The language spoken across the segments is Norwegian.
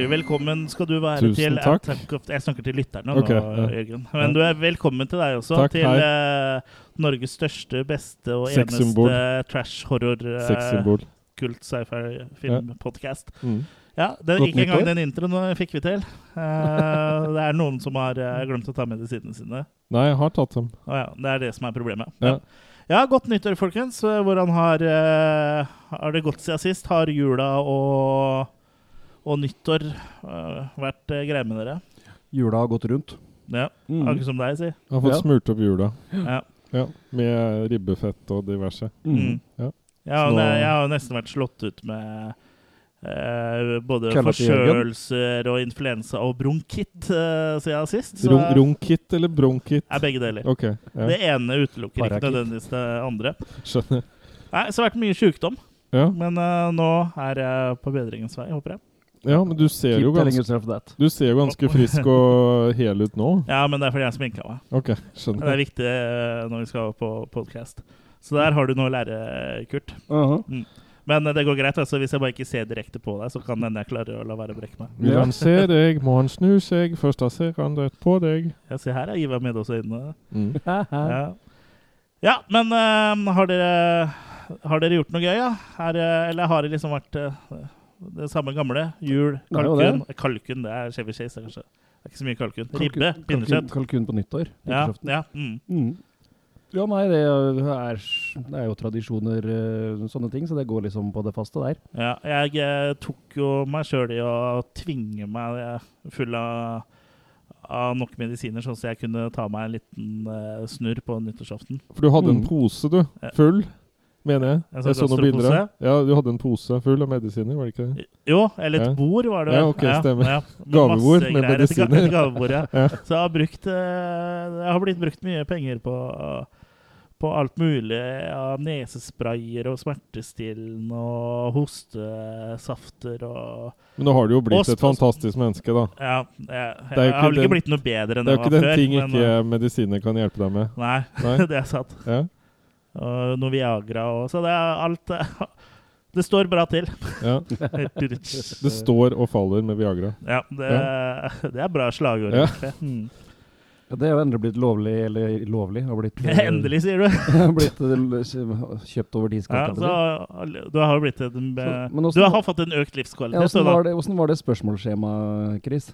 hjertelig velkommen skal du være Tusen til takk. Attack Jeg snakker til lytterne okay, nå, ja. Jørgen. Men du er velkommen til deg også. Takk, til eh, Norges største, beste og Sex eneste trash horror uh, kult sci-fi filmpodkast. Mm. Ja, det gikk engang den introen eh, fikk vi til. Uh, det er noen som har eh, glemt å ta medisinene sine. Nei, jeg har tatt dem. Å ja, det er det som er problemet. Ja. Ja, godt nyttår, folkens. Eh, Hvordan har, eh, har det gått siden sist? Har jula og, og nyttår uh, vært uh, greie med dere? Jula har gått rundt. Ja, Mm. Akkurat som deg, si. Jeg har fått Ja. smurt opp jula. Ja. Ja, med ribbefett og diverse. Mm. Ja. Jeg, har, jeg har nesten vært slått ut med eh, både forkjølelser og influensa og bronkitt uh, siden sist. Så Ronkit eller bronkitt? er begge deler. Okay, ja. Det ene utelukker ikke nødvendigvis det andre. skjønner. Nei, Så det har vært mye sykdom, Ja. men eh, nå er jeg på bedringens vei, håper jeg. Ja, men du ser Keep jo ganske, du ser ganske frisk og hel ut nå. Ja, men det er fordi jeg sminka meg. Ok, Det er viktig eh, når vi skal på podkast. Så der har du noe å lære, Kurt. Uh-huh. Men eh, det går greit. altså Hvis jeg bare ikke ser direkte på deg, så kan hende jeg klarer å la være å brekke meg. Vil han se deg, må han snu seg, først da ser han rett på deg. Ja, se her, er Ivar meg med også øynene. Mm. Ja, ja men uh, har, dere, har dere gjort noe gøy, ja? Eller har det liksom vært eh, det samme gamle? Jul, Det er kalkun Kalkun, det er Chevy Chase, det kanskje. Det er ikke så mye kalkun. Ribbe, Kalkun, pinnekjøtt. kalkun på nyttår. Ja, ja, mm. Mm. Ja, nei, det er, det er jo tradisjoner, eh, sånne ting, så det går liksom på det faste der. ja. Jeg jeg tok jo meg sjøl i å tvinge meg eh, full av, av nok medisiner, sånn at jeg kunne ta meg en liten uh, snurr på nyttårsaften. For du hadde en Mm. pose, du. Ja. Mener jeg. En sånn Jeg så noen bilder. av Ja, du hadde en pose full av medisiner, var det ikke det? Jo, eller et Ja. bord var det. Ja, vel. ok, stemmer. Ja. Gavebord med medisiner. Et gavebord, ja. Ja. Så jeg har brukt jeg har blitt brukt mye penger på på alt mulig av nesesprayer og smertestillende og hostesafter og Men nå har du jo blitt et fantastisk menneske, da. Ja, jeg, jeg, er har vel ikke blitt noe bedre enn Det er jo ikke den ting men, ikke eh, medisiner kan hjelpe deg med. Nei, Nei. det er sant. Ja, Og noe Viagra og Så det er alt eh, Det står bra til. ja. Det står og faller med Viagra. Ja, det, det er bra slagord. Ja. egentlig. Mm. Ja, det er jo endelig blitt lovlig, eller lovlig, har blitt, eh, Endelig, sier du. blitt eh, kjøpt over Ja, diskatt. du har jo blitt en, Så- men Du har fått en økt livskvalitet. ja, hvordan, var det, hvordan var det spørsmålsskjemaet, Chris?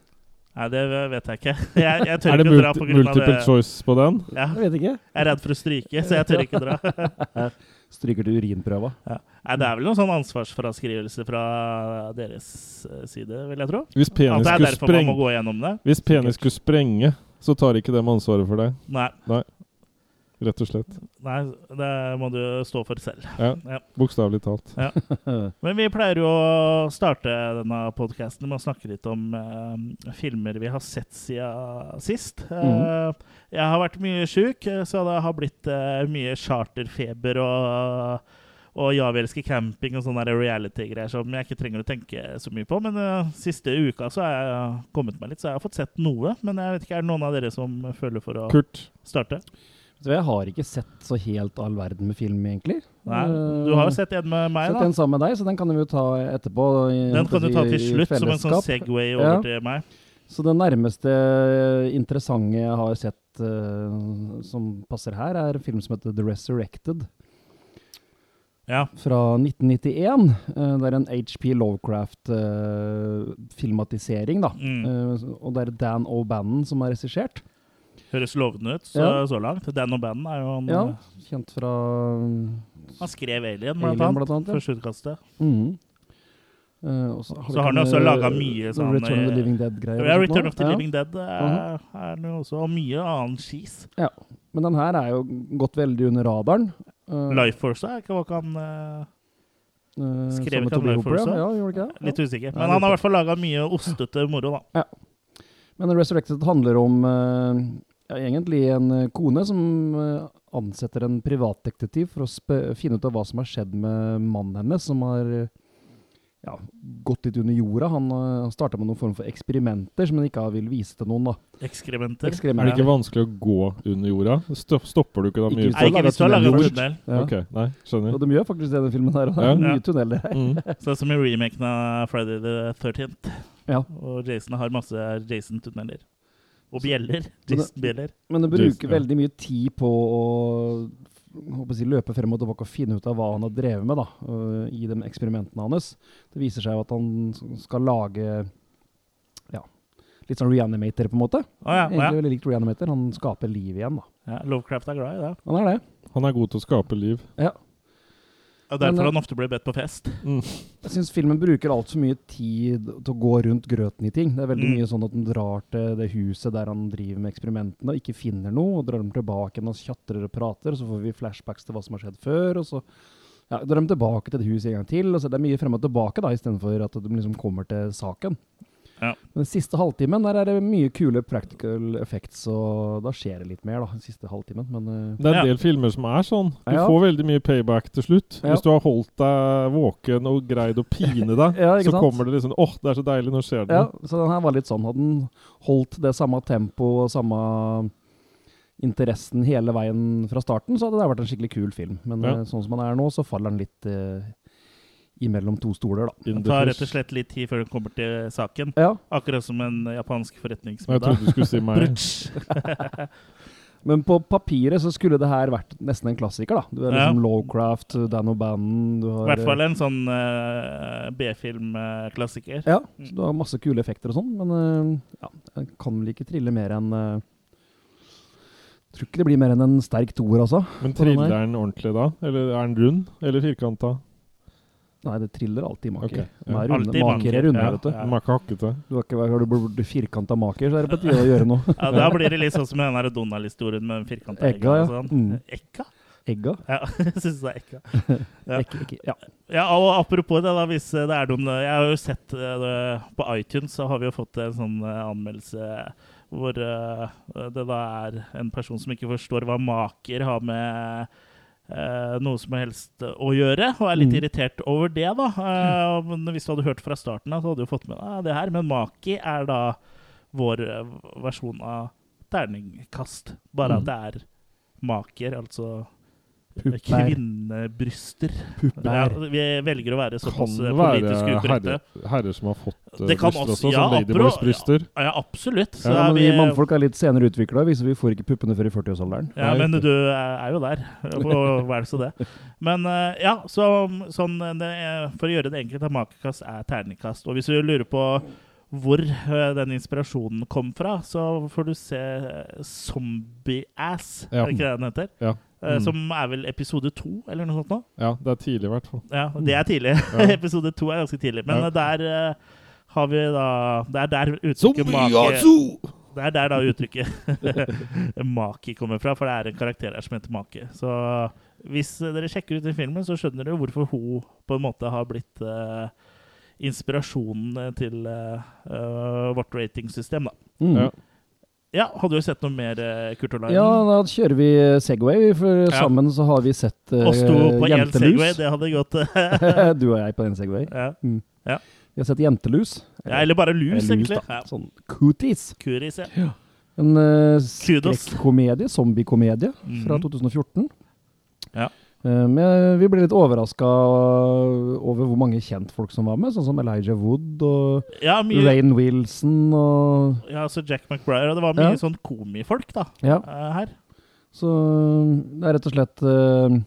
Nei, det vet jeg ikke. Jeg, jeg tør Er det ikke dra multi på grunn av multiple det. choice på den? Ja, Jeg vet ikke. jeg er redd for å stryke, så jeg tør ikke dra. Stryker til urinprøva. Ja. Nei, det er vel noen sånn ansvarsfraskrivelse fra deres eh, side, vil jeg tro. Hvis At penis det er skulle derfor man må sprenge, gå gjennom det. hvis penis skulle sprenge, så tar ikke dem ansvaret for deg. Nei, Rett og slett. nei, det må du stå for selv. Ja, Ja. Bokstavelig talt. Men vi pleier jo å starte denne podkasten med å snakke litt om eh, filmer vi har sett siden sist. Eh, jeg har vært mye sjuk, så det har blitt eh, mye charterfeber og, og Ja, vi elsker camping og sånne reality-greier som jeg ikke trenger å tenke så mye på. Men eh, siste uka så har jeg kommet meg litt, så jeg har fått sett noe. Men jeg vet ikke, er det noen av dere som føler for å Kurt, starte? Så jeg har ikke sett så helt all verden med film, egentlig. Nei, du har jo sett en med meg, Sett da. en sammen med deg, så den kan vi jo ta etterpå. i- Den kan du ta til slutt, som en sånn. Segway over Ja. til meg. Så det nærmeste interessante jeg har sett uh, som passer her, er en film som heter The Resurrected Ja. fra 1991. Eh, det er en HP Lovecraft-filmatisering, da. Mm. Eh, og det er Dan O'Bannon som har regissert. Høres lovende ut så, Ja. så langt. Dan O'Bannon er jo han Ja, kjent fra Han skrev Alien, blant Alien, annet. blant annet. Ja. Første utkastet. Mhm. Eh, og så Så har han også laget mye sånn, Return of the eh, Living Dead-greier. Ja, Return of the Ja. Living Dead er, er noe også, og mye annen skis. Ja. Men den her er jo gått veldig under radaren. Uh, Life Force er ikke hva kan eh, uh, skrev ikke han Life Force, Ja, ja, gjorde ikke det? Litt usikker. Ja, Men han har i hvert fall laga mye ostete moro, da. Men Resurrected handler om uh, ja, egentlig en uh, kone som uh, ansetter en privatdetektiv for å finne ut av hva som har skjedd med mannen hennes, som har ja, gått litt under jorda. Han, uh, han starta med noen form for eksperimenter som han ikke vil vise til noen. da. Ekskrementer. Er det ikke vanskelig å gå under jorda? Stopp, stopper du ikke da mye? Nei, ikke hvis du har laga tunnel. Ja. Ok, nei, skjønner. Og de gjør faktisk det i den filmen her. og Det Ja. er mye Ja. tunneler her. Mm. er som i remaken av Friday the 13th. Ja. Og Jason har masse Jason-tunneler. Og bjeller. det- Jason-bjeller. Men de bruker veldig mye tid på å håper jeg, løpe frem og tilbake og finne ut av hva han har drevet med da, øh, i de eksperimentene hans. Det viser seg jo at han skal lage ja, litt sånn reanimator, på en måte. Å ja, Egentlig Egentlig ja. veldig likt reanimator. Han skaper liv igjen. da. ja. Lovecraft er glad i det. Han er det. Han er god til å skape liv. Ja. Og derfor Men, eh, han ofte blir bedt på fest. Mm. Jeg syns filmen bruker altfor mye tid til å gå rundt grøten i ting. Det er veldig Mm. mye sånn at den drar til det huset der han driver med eksperimentene og ikke finner noe, og drar dem tilbake igjen og tjatrer og prater, og så får vi flashbacks til hva som har skjedd før, og så ja, drar de tilbake til det huset en gang til. og så Det er mye frem og tilbake da, istedenfor at de liksom kommer til saken. Ja. Men den siste halvtimen der er det mye kule practical effects, og da skjer det litt mer, da, den siste halvtimen. Men uh, Det er en Ja. del filmer som er sånn. Du Ja. får veldig mye payback til slutt. Ja. Hvis du har holdt deg våken og greid å pine deg, Ja, så sant? kommer det liksom åh, det er så deilig, nå skjer det Ja, noe. så den her var litt sånn. Hadde den holdt det samme tempo og samme interessen hele veien fra starten, så hadde det vært en skikkelig kul film. Men Ja. eh, sånn som den er nå, så faller den litt eh, imellom to stoler, da. Det tar rett og slett litt tid før du kommer til saken. Ja, Akkurat som en japansk forretningsmiddag. Jeg trodde du skulle si meg. Men på papiret så skulle det her vært nesten en klassiker, da. Du har Ja. liksom Lowcraft, Dan O'Bannon du I hvert fall en sånn uh, B-film-klassiker. Ja, så du har masse kule effekter og sånn, men uh, ja, jeg kan vel ikke trille mer enn uh, Tror ikke det blir mer enn en sterk toer, altså. Men triller den ordentlig da? Eller er den rund? Eller firkanta? Nei, det triller alltid maker. Okay, ja. Er runde. Alltid maker er runde, ja. vet du. Ja. Maker hakkete. Du har ikke har du blitt firkanta maker, så er det på tide å gjøre noe. Ja, Da blir det litt sånn som den der Donald-historien med den firkanta Egga, ja. og sånn. Mm. Ekka? Egga. Ja, jeg syns det er ekka. Ja. Ikke, ikke, ja. Ja, og apropos det, da, hvis det er noen Jeg har jo sett eh, det på iTunes, så har vi jo fått en sånn eh, anmeldelse hvor eh, det da er en person som ikke forstår hva maker har med eh, noe som helst å gjøre, og er litt Mm. irritert over det, da. Uh, mm. hvis du hadde hørt fra starten av, så hadde du fått med deg det her. Men maki er da vår eh, versjon av terningkast. Bare Mm. at det er maker, altså Pupper. kvinnebryster. Ja, vi velger å være såpass politisk være ukorrekte. herrer, herrer som har fått uh, Det kan bryster også- også, ja, som Ladyboys apro- bryster. Ja, absolutt. Så Ja, er men vi vi, mannfolk er litt senere utvikla, så vi får ikke puppene før i 40-årsalderen. ja, men du er jo der, og vel så det. Men eh, ja, så sånn det, er- For å gjøre det enkelt, er makekast er terningkast. Og hvis du lurer på hvor eh, den inspirasjonen kom fra, så får du se eh, Zombie Ass, Ja. er det ikke det den heter? Ja. Eh, Mm. Som er vel episode to, eller noe sånt nå? ja, det er tidlig i hvert fall. Ja, det er tidlig. Ja. episode to er ganske tidlig. Men Ja. eh, der uh, har vi da Det er der uttrykket Maki Det er der da uttrykket Maki kommer fra, for det er en karakter her som heter Maki. Så hvis dere sjekker ut den filmen, så skjønner dere hvorfor hun på en måte har blitt uh, inspirasjonen til uh, vårt ratingsystem, da. Mm. Ja. Ja, hadde du sett noe mer, uh, Kurt Olav? Ja, da kjører vi Segway, for Ja. sammen så har vi sett uh, Oss to på én Segway, det hadde gått. du og jeg på en Segway. ja. Vi har sett Jentelus. ja, eller bare lus, Eller egentlig. da. Sånn cooties. Kuris, ja. En uh, Kudos. skrekkomedie, zombiekomedie, fra Mhm. 2014. Ja. Eh, men vi ble litt overraska over hvor mange kjentfolk som var med, sånn som Elijah Wood og Ja, mye, Rain Wilson og ja, så Jack McBride, og det var mye Ja. sånn komifolk da, Ja. eh, her. Så det er rett og slett eh,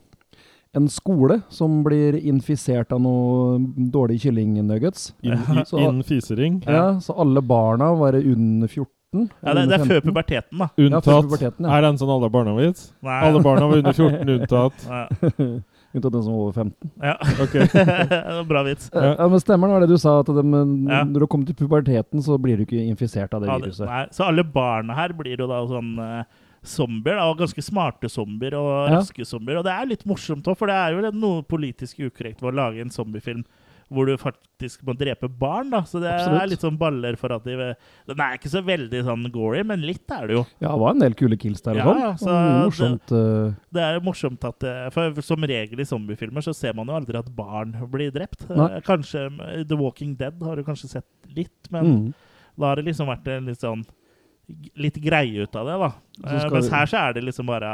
en skole som blir infisert av noe dårlige kyllingnuggets. In, in, infisering? Ja. så alle barna var under 14. Ja, det, det er før puberteten, da. Ja, før puberteten, ja. Er det en sånn alle barna-vits? Alle barna var under 14 unntatt. Unntatt den som var over 15. Ja. Okay. Bra vits. Ja. men stemmer det var det du sa, at de, Ja. når du kommer til puberteten, så blir du ikke infisert av det Ja, viruset. nei, så alle barna her blir jo da sånn eh, zombier, da, og ganske smarte zombier og Ja. raske zombier. Og det er litt morsomt òg, for det er jo noe politisk ukorrekt ved å lage en zombiefilm hvor du faktisk må drepe barn. da, Så det Absolutt. er litt sånn baller for at de Den er ikke så veldig sånn gory, men litt er det jo. Ja, det var en del kule kills der Ja, sånn. ja, så morsomt, det- eh, Det er morsomt at eh, For som regel i zombiefilmer så ser man jo aldri at barn blir drept. Nei. Eh, Kanskje The Walking Dead har du kanskje sett litt, men mm. da har det liksom vært en litt sånn Litt greie ut av det, da. Eh, Mens vi- her så er det liksom bare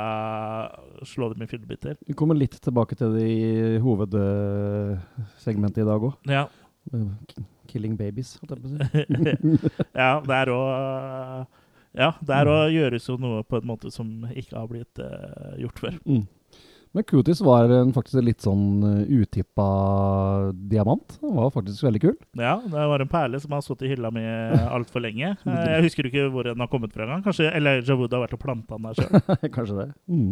å slå dem i fillebiter. Vi kommer litt tilbake til det i hovedsegmentet i dag òg. Ja. 'Killing Babies'. holdt jeg på å si. ja, der òg Ja, der òg gjøres jo noe på en måte som ikke har blitt uh, gjort før. Mm. Men Cuties var en faktisk litt sånn uh, utippa diamant. Den var faktisk veldig kul. Ja, det var en perle som har stått i hylla mi altfor lenge. Eh, Jeg husker ikke hvor den har kommet fra engang. Kanskje Elijah Wood har vært og planta den der sjøl. Kanskje det. Mm.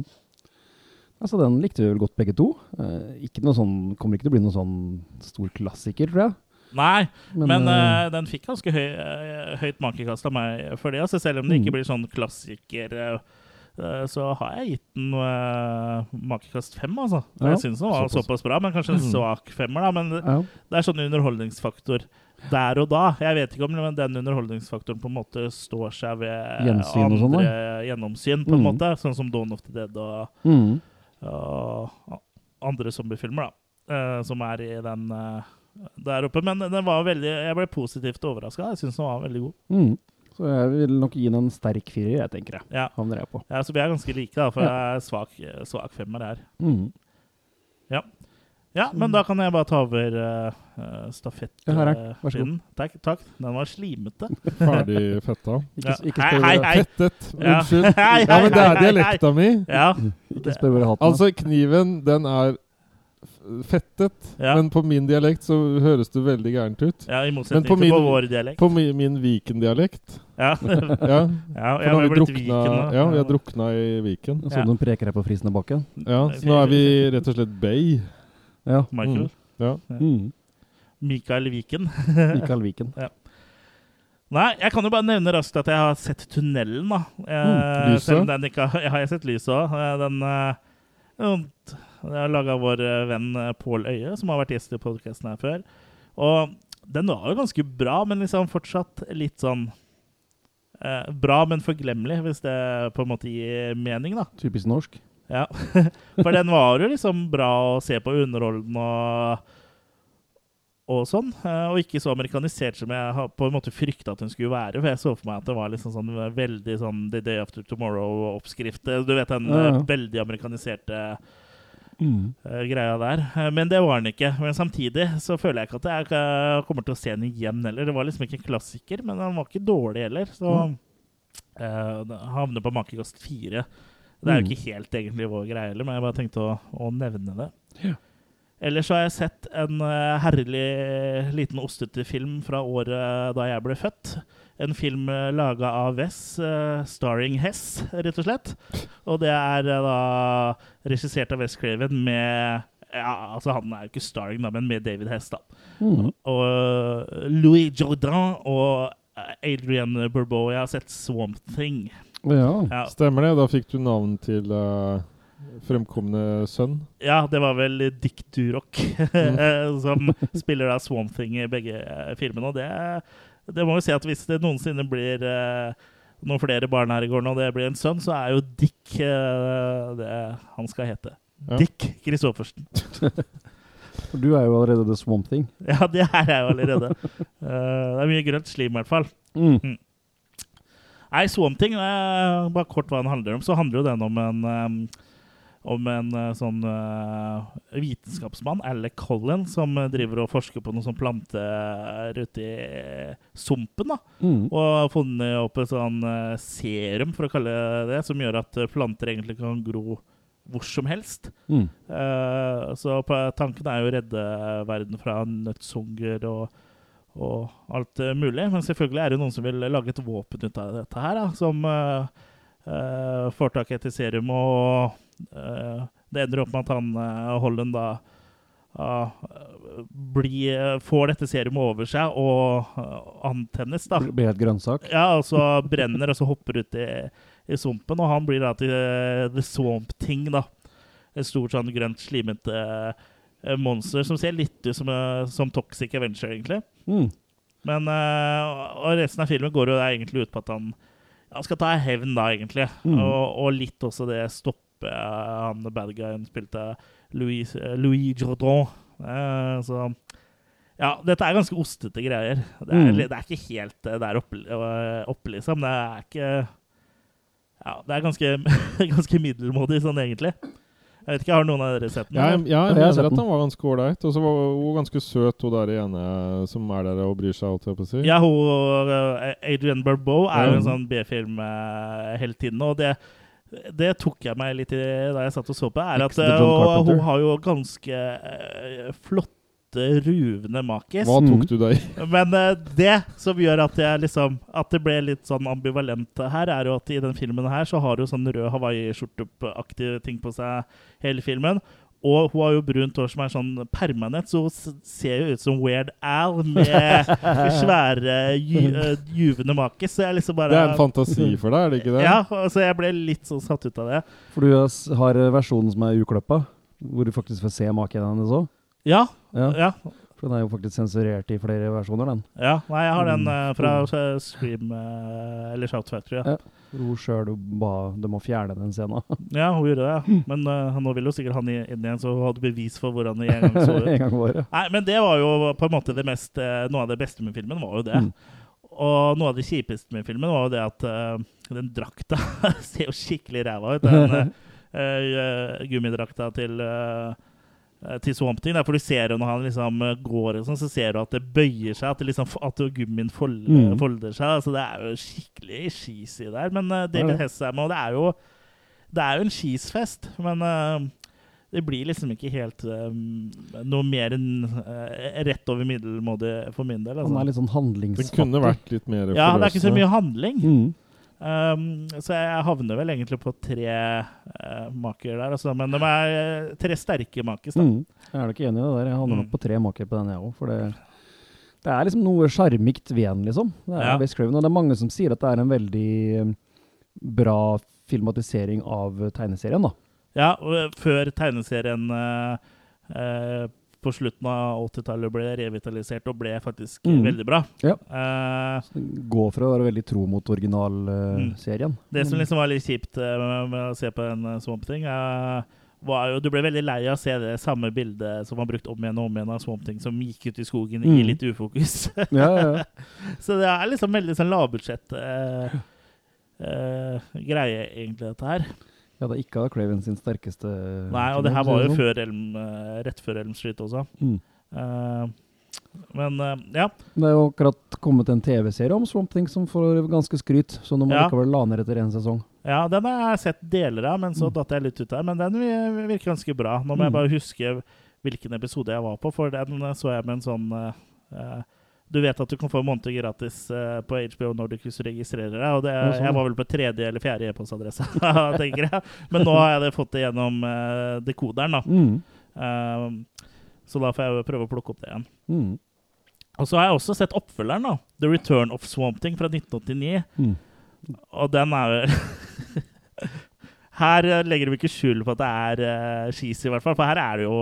Altså, den likte vi vel godt begge to. Eh, ikke noe sånn, kommer ikke til å bli noen sånn stor klassiker, tror jeg. Nei, men, men uh, den fikk ganske høy, eh, høyt makekast av meg for det. Altså, selv om det Mm. ikke blir sånn klassiker, eh, eh, så har jeg gitt den uh, makekast fem, altså. Ja, jeg syns den var såpass. såpass. bra, men kanskje en Mm. svak femmer. da, Men ja. det er sånn underholdningsfaktor der og da. Jeg vet ikke om den underholdningsfaktoren på en måte står seg ved Gjensyn andre sånn, gjennomsyn, på en Mm. måte. Sånn som Dawn of the Dead og, Mm. og andre zombiefilmer, da. Uh, som er i den uh, der oppe. Men den var veldig, jeg ble positivt overraska. Jeg syns den var veldig god. Mm. Så jeg vil nok gi den en sterk firer, jeg tenker jeg. Ja. Havner jeg på. Ja, så vi er ganske like, da, for Ja. jeg er svak, svak femmer her. Mm. Ja, men da kan jeg bare ta over uh, stafettpinnen. Ja, er. Takk, takk. Den var slimete. Ferdig fetta. Ikke, Ja. ikke Hei, spør hei, hvor- hei. Fettet. Unnskyld. Hei, hei, Ja, men det er dialekta mi. Ja. Ikke spør hvor jeg har hatt den. Altså, kniven, den er fettet, Ja. men på min dialekt så høres det veldig gærent ut. ja, i motsetning på til på vår dialekt. På mi, min Viken-dialekt. Ja. Ja, ja, for jeg nå har har vi drukna, Viken ja, vi har drukna i Viken. Jeg så Ja. noen preker her på frisende bakken. Ja, så nå er vi rett og slett Bay. Ja. Michael. Ja. Mm. Mikael Viken. Mikael Viken. ja. Nei, jeg kan jo bare nevne raskt at jeg har sett Tunnelen, da. Eh, Mm, lyset. selv om den ikke har Jeg har sett lyset òg. Den eh, um, er laga vår eh, venn eh, Pål Øie, som har vært gjest i podkasten her før. Og den var jo ganske bra, men liksom fortsatt litt sånn eh, Bra, men forglemmelig, hvis det på en måte gir mening, da. Typisk norsk. Ja, For den var jo liksom bra å se på, underholdende og, og sånn. eh, Og ikke så amerikanisert som jeg på en måte frykta at den skulle være. For jeg så for meg at det var liksom sånn veldig sånn The Day After Tomorrow-oppskrift. Du vet den Ja, ja. veldig amerikaniserte Mm. eh, greia der. Eh, Men det var den ikke. Men samtidig så føler jeg ikke at jeg eh, kommer til å se den igjen heller. Det var liksom ikke en klassiker, men den var ikke dårlig heller. Så mm. uh, havner på makekast fire. Det er jo Mm. ikke helt egentlig vår greie heller, men jeg bare tenkte å, å nevne det. Ja. Ellers så har jeg sett en herlig liten ostete film fra året da jeg ble født. En film uh, laga av Wes, uh, starring Hess, rett og slett. Og det er uh, da regissert av Wes Craven med ja, altså Han er jo ikke starring, da, men med David Hess. da. Mm. Og eh, Louis Jordan og eh, Adrian Bourbeau. Jeg har sett Swamp Thing. Ja. Ja, Stemmer det? Da fikk du navn til eh, fremkomne sønn. ja det var vel Dick Durock som spiller da Swamp Thing i begge eh, filmene. Og det, det må jo si at hvis det noensinne blir eh, noen flere barn her i gården, og det blir en sønn, så er jo Dick eh, det han skal hete. Ja. Dick Christoffersen. For du er jo allerede The Swamp Thing. Ja, det er jeg jo allerede. uh, det er mye grønt slim, i hvert fall. Mm. Nei, Swamp Thing, eh, bare kort hva den handler om, så handler jo den om en em, om en eh, sånn eh, vitenskapsmann, Alec Collin, som eh, driver og forsker på noen sånn planter ute i sumpen. da, Mm. Og har funnet opp et sånn serum, for å kalle det det, som gjør at planter egentlig kan gro hvor som helst. Mm. Uh, så på- tanken er jo å redde verden fra nødshunger og, og alt mulig. Men selvfølgelig er det noen som vil lage et våpen ut av dette her, da, som uh, uh, får tak i et serum, og det ender opp med at han uh, Holland da uh, blir, får dette serumet over seg og eh, antennes, da. Blir et grønnsak. Ja, og så brenner og så hopper ut i, i sumpen, og han blir da til eh, The Swamp Thing, da. Et stort sånn grønt, slimete eh, monster som ser litt ut som, eh, som Toxic Avenger, egentlig. Mm. Men eh, Og resten av filmen går jo egentlig ut på at han, han skal ta hevn, da, egentlig. Mm. Og, og litt også det stoppe eh, han bad guyen spilte Louis, eh, Louis Jordan. Eh, så ja, dette er ganske ostete greier. Det er, Mm. det er ikke helt eh, der oppe, opp, liksom. Det er ikke Ja, det er ganske, ganske middelmådig sånn, egentlig. Jeg vet ikke, Har noen av dere sett den? Ja, jeg, ja, jeg mener at den. han var ganske ålreit. Og så var hun ganske søt, hun der ene som er der og bryr seg, Alt, jeg på å si. Ja, hun, Adrian Barbeau er jo en sånn B-film hele tiden. og det, det tok jeg meg litt i da jeg satt og så på. er at eh, og Hun har jo ganske uh, flotte, ruvende makis. Hva tok du deg i? Men uh, det som gjør at, jeg liksom, at det ble litt sånn ambivalent her, er jo at i den filmen her så har hun sånn rød Hawaii-skjorteaktige ting på seg hele filmen. Og hun har jo brunt hår som er sånn permanent, så hun ser jo ut som Weird Al med svære, ju, eh, juvende makis. Så jeg liksom bare Det er en fantasi for deg, er det ikke det? Ja, så jeg ble litt sånn satt ut av det. For du har eh, versjonen som er ukløppa, hvor du faktisk får se maken hennes òg. Ja, Ja, ja. For den er jo faktisk sensurert i flere versjoner, den. ja. Nei, jeg har den Mm. eh, fra eh, Scream uh, eller Shout Factory. Ja. Ja. Hun sjøl ba dem må fjerne den scenen. Ja, hun gjorde det. ja. Men uh, nå vil jo sikkert han inn igjen, så hun hadde bevis for hvordan det en gang så ut. en gang var ja. Nei, men det var jo på en måte det mest eh, Noe av det beste med filmen var jo det. Mm. Og noe av det kjipeste med filmen var jo det at eh, den drakta ser jo skikkelig ræva ut. Den uh, gummidrakta til uh, til Swamp Thing. Der, for du ser jo når han liksom eh, går, og sånn, så ser du at det bøyer seg. At, det liksom, at gummien folder, Mm. folder seg. Altså, det er jo skikkelig cheesy der. Men uh, Ja, David det. med, Og det er jo Det er jo en cheesefest, men uh, det blir liksom ikke helt um, noe mer enn uh, rett over middelmådig for min del. Han Altså. er litt sånn Det handlingsfattig. kunne vært litt mer Ja, det er ikke så mye handling. Mm. Um, så jeg havner vel egentlig på tre uh, maker der, altså. Men de er eh, tre sterke makis. Mm. Jeg er nok enig i det der. Jeg havner Mm. nok på tre maker på den, jeg òg. For det, det er liksom noe sjarmikt ved den, liksom. Det er Ja. Craven, og det er mange som sier at det er en veldig eh, bra filmatisering av tegneserien, da. Ja, og før tegneserien uh, eh, på slutten av 80-tallet ble revitalisert og ble faktisk Mm. veldig bra. Ja. Uh, Gå fra å være veldig tro mot originalserien. Det som liksom var litt kjipt uh, med, med å se på en uh, Swamp Thing, eh, var jo Du ble veldig lei av å se det samme bildet som var brukt om igjen og om igjen av Swamp Thing, som gikk ut i skogen i Mm. litt ufokus. ja, ja, ja. Så det er liksom veldig sånn lavbudsjett eh, eh, greie, egentlig, dette her. Ja, det er ikke av Craven sin sterkeste Nei, og det her var jo sånn. før Elm, eh, rett før Elm Street også. Mm. Uh, men uh, ja. Det er jo akkurat kommet en TV-serie om Swamp Thing som får ganske skryt, så nå må Ja. likevel la ned etter én sesong. ja, den har jeg sett deler av, men så Mm. datt jeg litt ut der. Men den virker ganske bra. Nå må Mm. jeg bare huske hvilken episode jeg var på, for den så jeg med en sånn eh, Du vet at du kan få en måned gratis eh, på HBO når du du registrerer deg. Og det, sånn, jeg var vel på tredje eller fjerde e-postadresse, tenker jeg. Men nå har jeg det fått det gjennom eh, dekoderen, da. Mm. Eh, så da får jeg prøve å plukke opp det igjen. Mm. Og så har jeg også sett oppfølgeren, da. The Return of Swamping fra 1989. Mm. Og den er jo Her eh, legger de ikke skjul på at det er uh, cheesy, i hvert fall. For her er det jo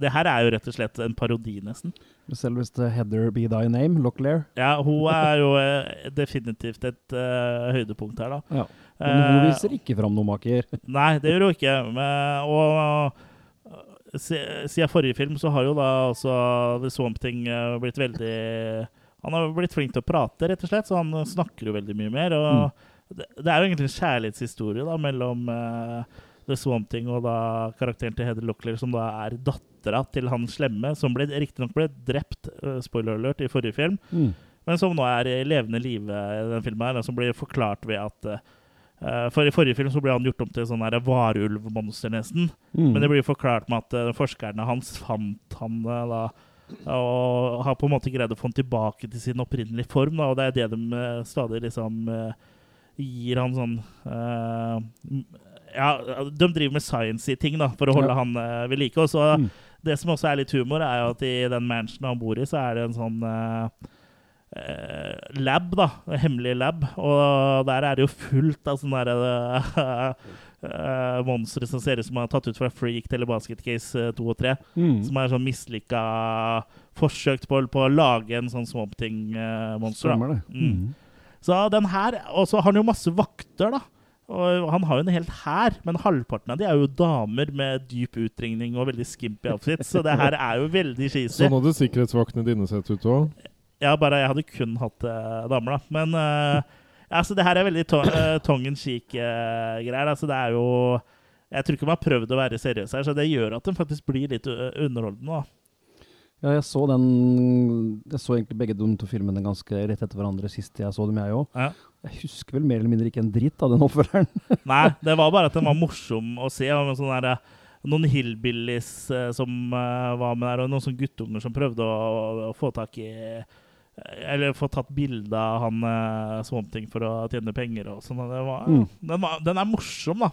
Det her er jo rett og slett en parodi, nesten. Selveste Heather Be Thy Name, Locklear. Ja, hun er jo eh, definitivt et uh, høydepunkt her, da. Ja. Men hun Eh, viser ikke fram noen maker. Nei, det gjør hun ikke. Men, og siden forrige film så har jo da også The Swamp Thing blitt veldig Han har blitt flink til å prate, rett og slett, så han snakker jo veldig mye mer. Og det, det er jo egentlig en kjærlighetshistorie da mellom uh, The Swamp Thing og da karakteren til Heather Locklear, som da er dattera til han slemme, som riktignok ble drept, uh, spoiler alert, i forrige film, Mm. men som nå er i levende live i den filmen her, som blir forklart ved at uh, For I forrige film så ble han gjort om til sånn varulvmonster, nesten. Mm. Men det blir forklart med at eh, forskerne hans fant han eh, da og har på en måte greid å få han tilbake til sin opprinnelige form. Da, og det er det de eh, stadig liksom eh, gir han sånn uh, Ja, de driver med science i ting da, for å holde Ja. han uh, ved like. Og så Mm. Det som også er litt humor, er jo at i den mansionen han bor i, så er det en sånn eh, eh, lab, da. En hemmelig lab. Og der er det jo fullt av sånne derre uh, monstre som ser ut som er tatt ut fra Freak eller Basket Case uh, 2 og 3. Mm. Som er sånn mislykka forsøk på, på, å lage en sånn Swamp Thing-monster. Uh. Mm. Mm. Så den her Og så har han jo masse vakter, da. Og han har jo en helt hær, men halvparten av de er jo damer med dyp utringning og veldig skimpy outfits, så det her er jo veldig cheesy. Sånn hadde sikkerhetsvaktene dine sett ut òg. Ja, bare jeg hadde kun hatt uh, damer, da. Men uh, altså, det her er veldig to uh, tongue in cheek-greier. altså, det er jo Jeg tror ikke man har prøvd å være seriøse her, så det gjør at den faktisk blir litt underholdende. da. Ja, jeg så den Jeg så egentlig begge de to filmene ganske rett etter hverandre sist jeg så dem, jeg òg. Ja. Jeg husker vel mer eller mindre ikke en dritt av den oppfølgeren. Nei, det var bare at den var morsom å se. Med sånne der, noen hillbillies uh, som uh, var med der, og noen sånne guttunger som prøvde å, å, få tak i Eller få tatt bilde av han uh, ting for å tjene penger og sånn. Mm. Den, den, er morsom, da.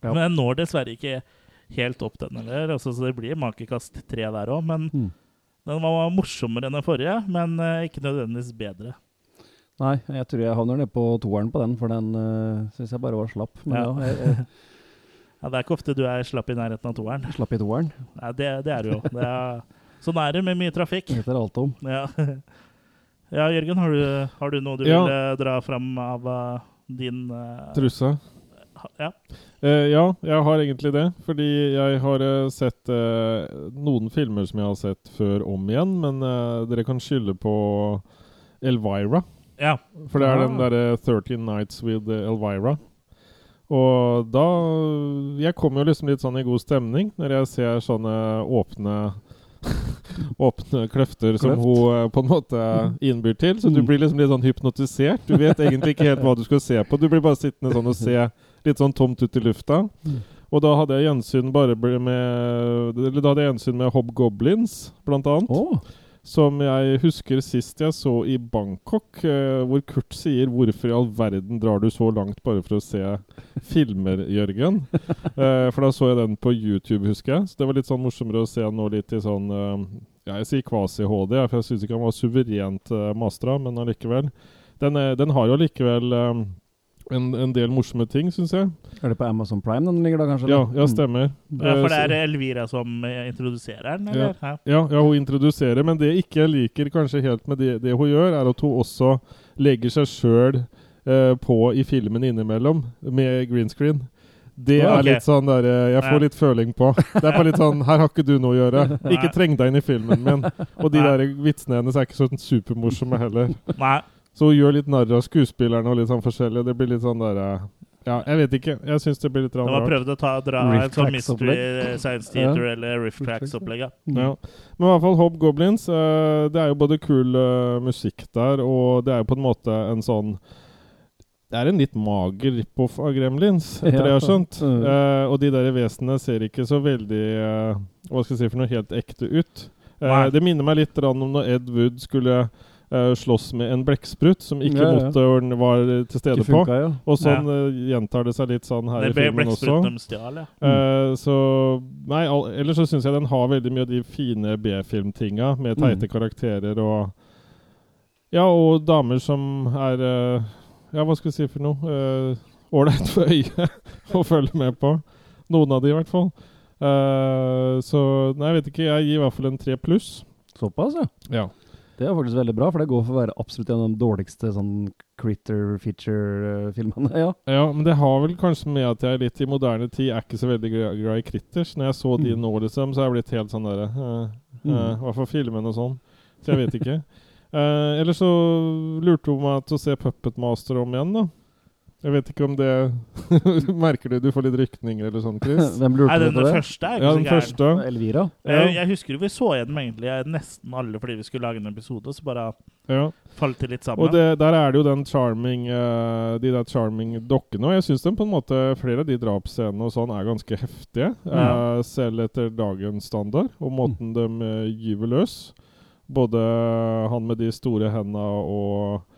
Ja. Men den når dessverre ikke helt opp, den heller. Altså, så det blir makekast tre der òg. Men mm. den var morsommere enn den forrige, men uh, ikke nødvendigvis bedre. Nei, jeg tror jeg havner ned på toeren på den, for den uh, syns jeg bare var slapp. Men ja. ja, jeg, jeg, ja, det er ikke ofte du er slapp i nærheten av toeren. Slapp i toeren? Nei, det, det er du jo. Det er, sånn er det med mye trafikk. Det er alt om. Ja. ja, Jørgen, har du, har du noe du ja. vil uh, dra fram av uh, din Trusse? Ja. Uh, ja, jeg har egentlig det. Fordi jeg har uh, sett uh, noen filmer som jeg har sett før om igjen, men dere kan skylde på Elvira. Ja. For det er den derre 13 Nights with Elvira. Og da Jeg kommer jo liksom litt sånn i god stemning når jeg ser sånne åpne åpne kløfter som Kløft. hun på en måte innbyr til. Så du mm. blir liksom litt sånn hypnotisert. Du vet egentlig ikke helt hva du skal se på. Du blir bare sittende sånn og se litt sånn tomt ut i lufta. Mm. Og da hadde jeg gjensyn bare med Eller da hadde jeg gjensyn med Hobgoblins, blant annet. Oh. Som jeg husker sist jeg så i Bangkok, eh, hvor Kurt sier 'Hvorfor i all verden drar du så langt bare for å se filmer, Jørgen?' eh, for da så jeg den på YouTube, husker jeg. Så det var litt sånn morsommere å se nå litt i sånn eh, Ja, jeg sier kvasi-HD, for jeg syns ikke han var suverent eh, mastra, men allikevel. Den, den har jo allikevel eh, en, en, del morsomme ting, syns jeg. Er det på Amazon Prime den ligger da, kanskje? Ja, ja stemmer. Ja, for det er Elvira som eh, introduserer den? eller? Ja. ja, ja hun introduserer, men det jeg ikke liker kanskje helt med det, det hun gjør, er at hun også legger seg sjøl eh, på i filmen innimellom, med green screen. Det er okay. litt sånn der eh, Jeg får litt føling på. Det er bare litt sånn Her har ikke du noe å gjøre. Ikke treng deg inn i filmen min. Og de der vitsene hennes er ikke så supermorsomme heller. Nei. Så hun gjør litt narr av skuespillerne og litt sånn forskjellig. Det blir litt sånn der eh, Ja, jeg vet ikke. Jeg syns det blir litt rart. De har prøvd å ta, dra et sånn Mystery Science Theater ja. eller Riff Tracks-opplegg. Mm. Ja. Men i hvert fall Hob Goblins. Uh, det er jo både kul uh, musikk der, og det er jo på en måte en sånn det er en litt mager rip-off av Gremlins, etter det jeg har skjønt. Uh, og de der vesenene ser ikke så veldig Hva skal jeg si for noe helt ekte ut. det minner meg litt om når Ed Wood skulle uh, slåss med en blekksprut som ikke ja, ja. motoren var til stede funka, på. Ja. Og sånn uh, gjentar det seg litt sånn her det i filmen også. Stjal, ja. Uh, så Nei, all, ellers så syns jeg den har veldig mye av de fine B-filmtinga med teite mm. karakterer og Ja, og damer som er Ja, hva skal vi si for noe? Ålreit for øyet å følge med på. Noen av de, i hvert fall. så nei, jeg vet ikke. Jeg gir i hvert fall en tre pluss. Såpass, ja. ja. Det er faktisk veldig bra, for det går for å være absolutt en av de dårligste sånn critter feature-filmene. ja. ja, men det har vel kanskje med at jeg litt i moderne tid er ikke så veldig glad i critters. Når jeg så de mm. nå, liksom, så har jeg blitt helt sånn derre uh, uh, Hva for filmene og sånn. Så jeg vet ikke. uh, Eller så lurte hun meg til å se Puppet Master om igjen, da. Jeg vet ikke om det Merker du du får litt rykninger eller sånn, Chris? Hvem lurte Nei, på det? Første er ikke ja, den første. Elvira? Ja. Jeg, jeg, husker vi så igjen egentlig nesten alle fordi vi skulle lage en episode, så bare ja. falt det litt sammen. Og det, der er det jo den charming uh, de der charming dokkene, og jeg syns på en måte flere av de drapsscenene og sånn er ganske heftige, uh, selv etter dagens standard, og måten mm. de uh, gyver løs. Både han med de store hendene og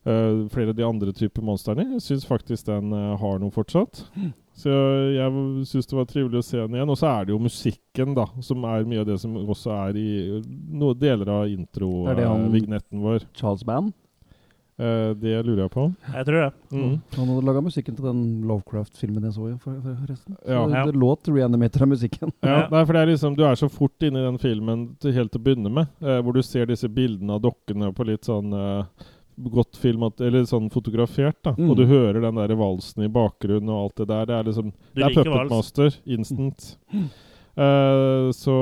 Uh, flere av de andre typer monstrene. Jeg syns faktisk den uh, har noe fortsatt. Mm. Så jeg syns det var trivelig å se den igjen. Og så er det jo musikken, da, som er mye av det som også er i noen deler av intro-vignetten uh, vår. Charles Band? Uh, det lurer jeg på. Jeg tror det. Mm. Han hadde laga musikken til den Lovecraft-filmen jeg så, for, for, forresten. Ja. det, det låt reanimator av musikken. Ja, Ja. nei, for det er liksom, Du er så fort inne i den filmen til helt til å begynne med, uh, hvor du ser disse bildene av dokkene på litt sånn eh, godt filmat, eller sånn fotografert. da Mm. Og du hører den der valsen i bakgrunnen og alt det der. Det er liksom Du Det er Puppet vals. Master instant. Eh, så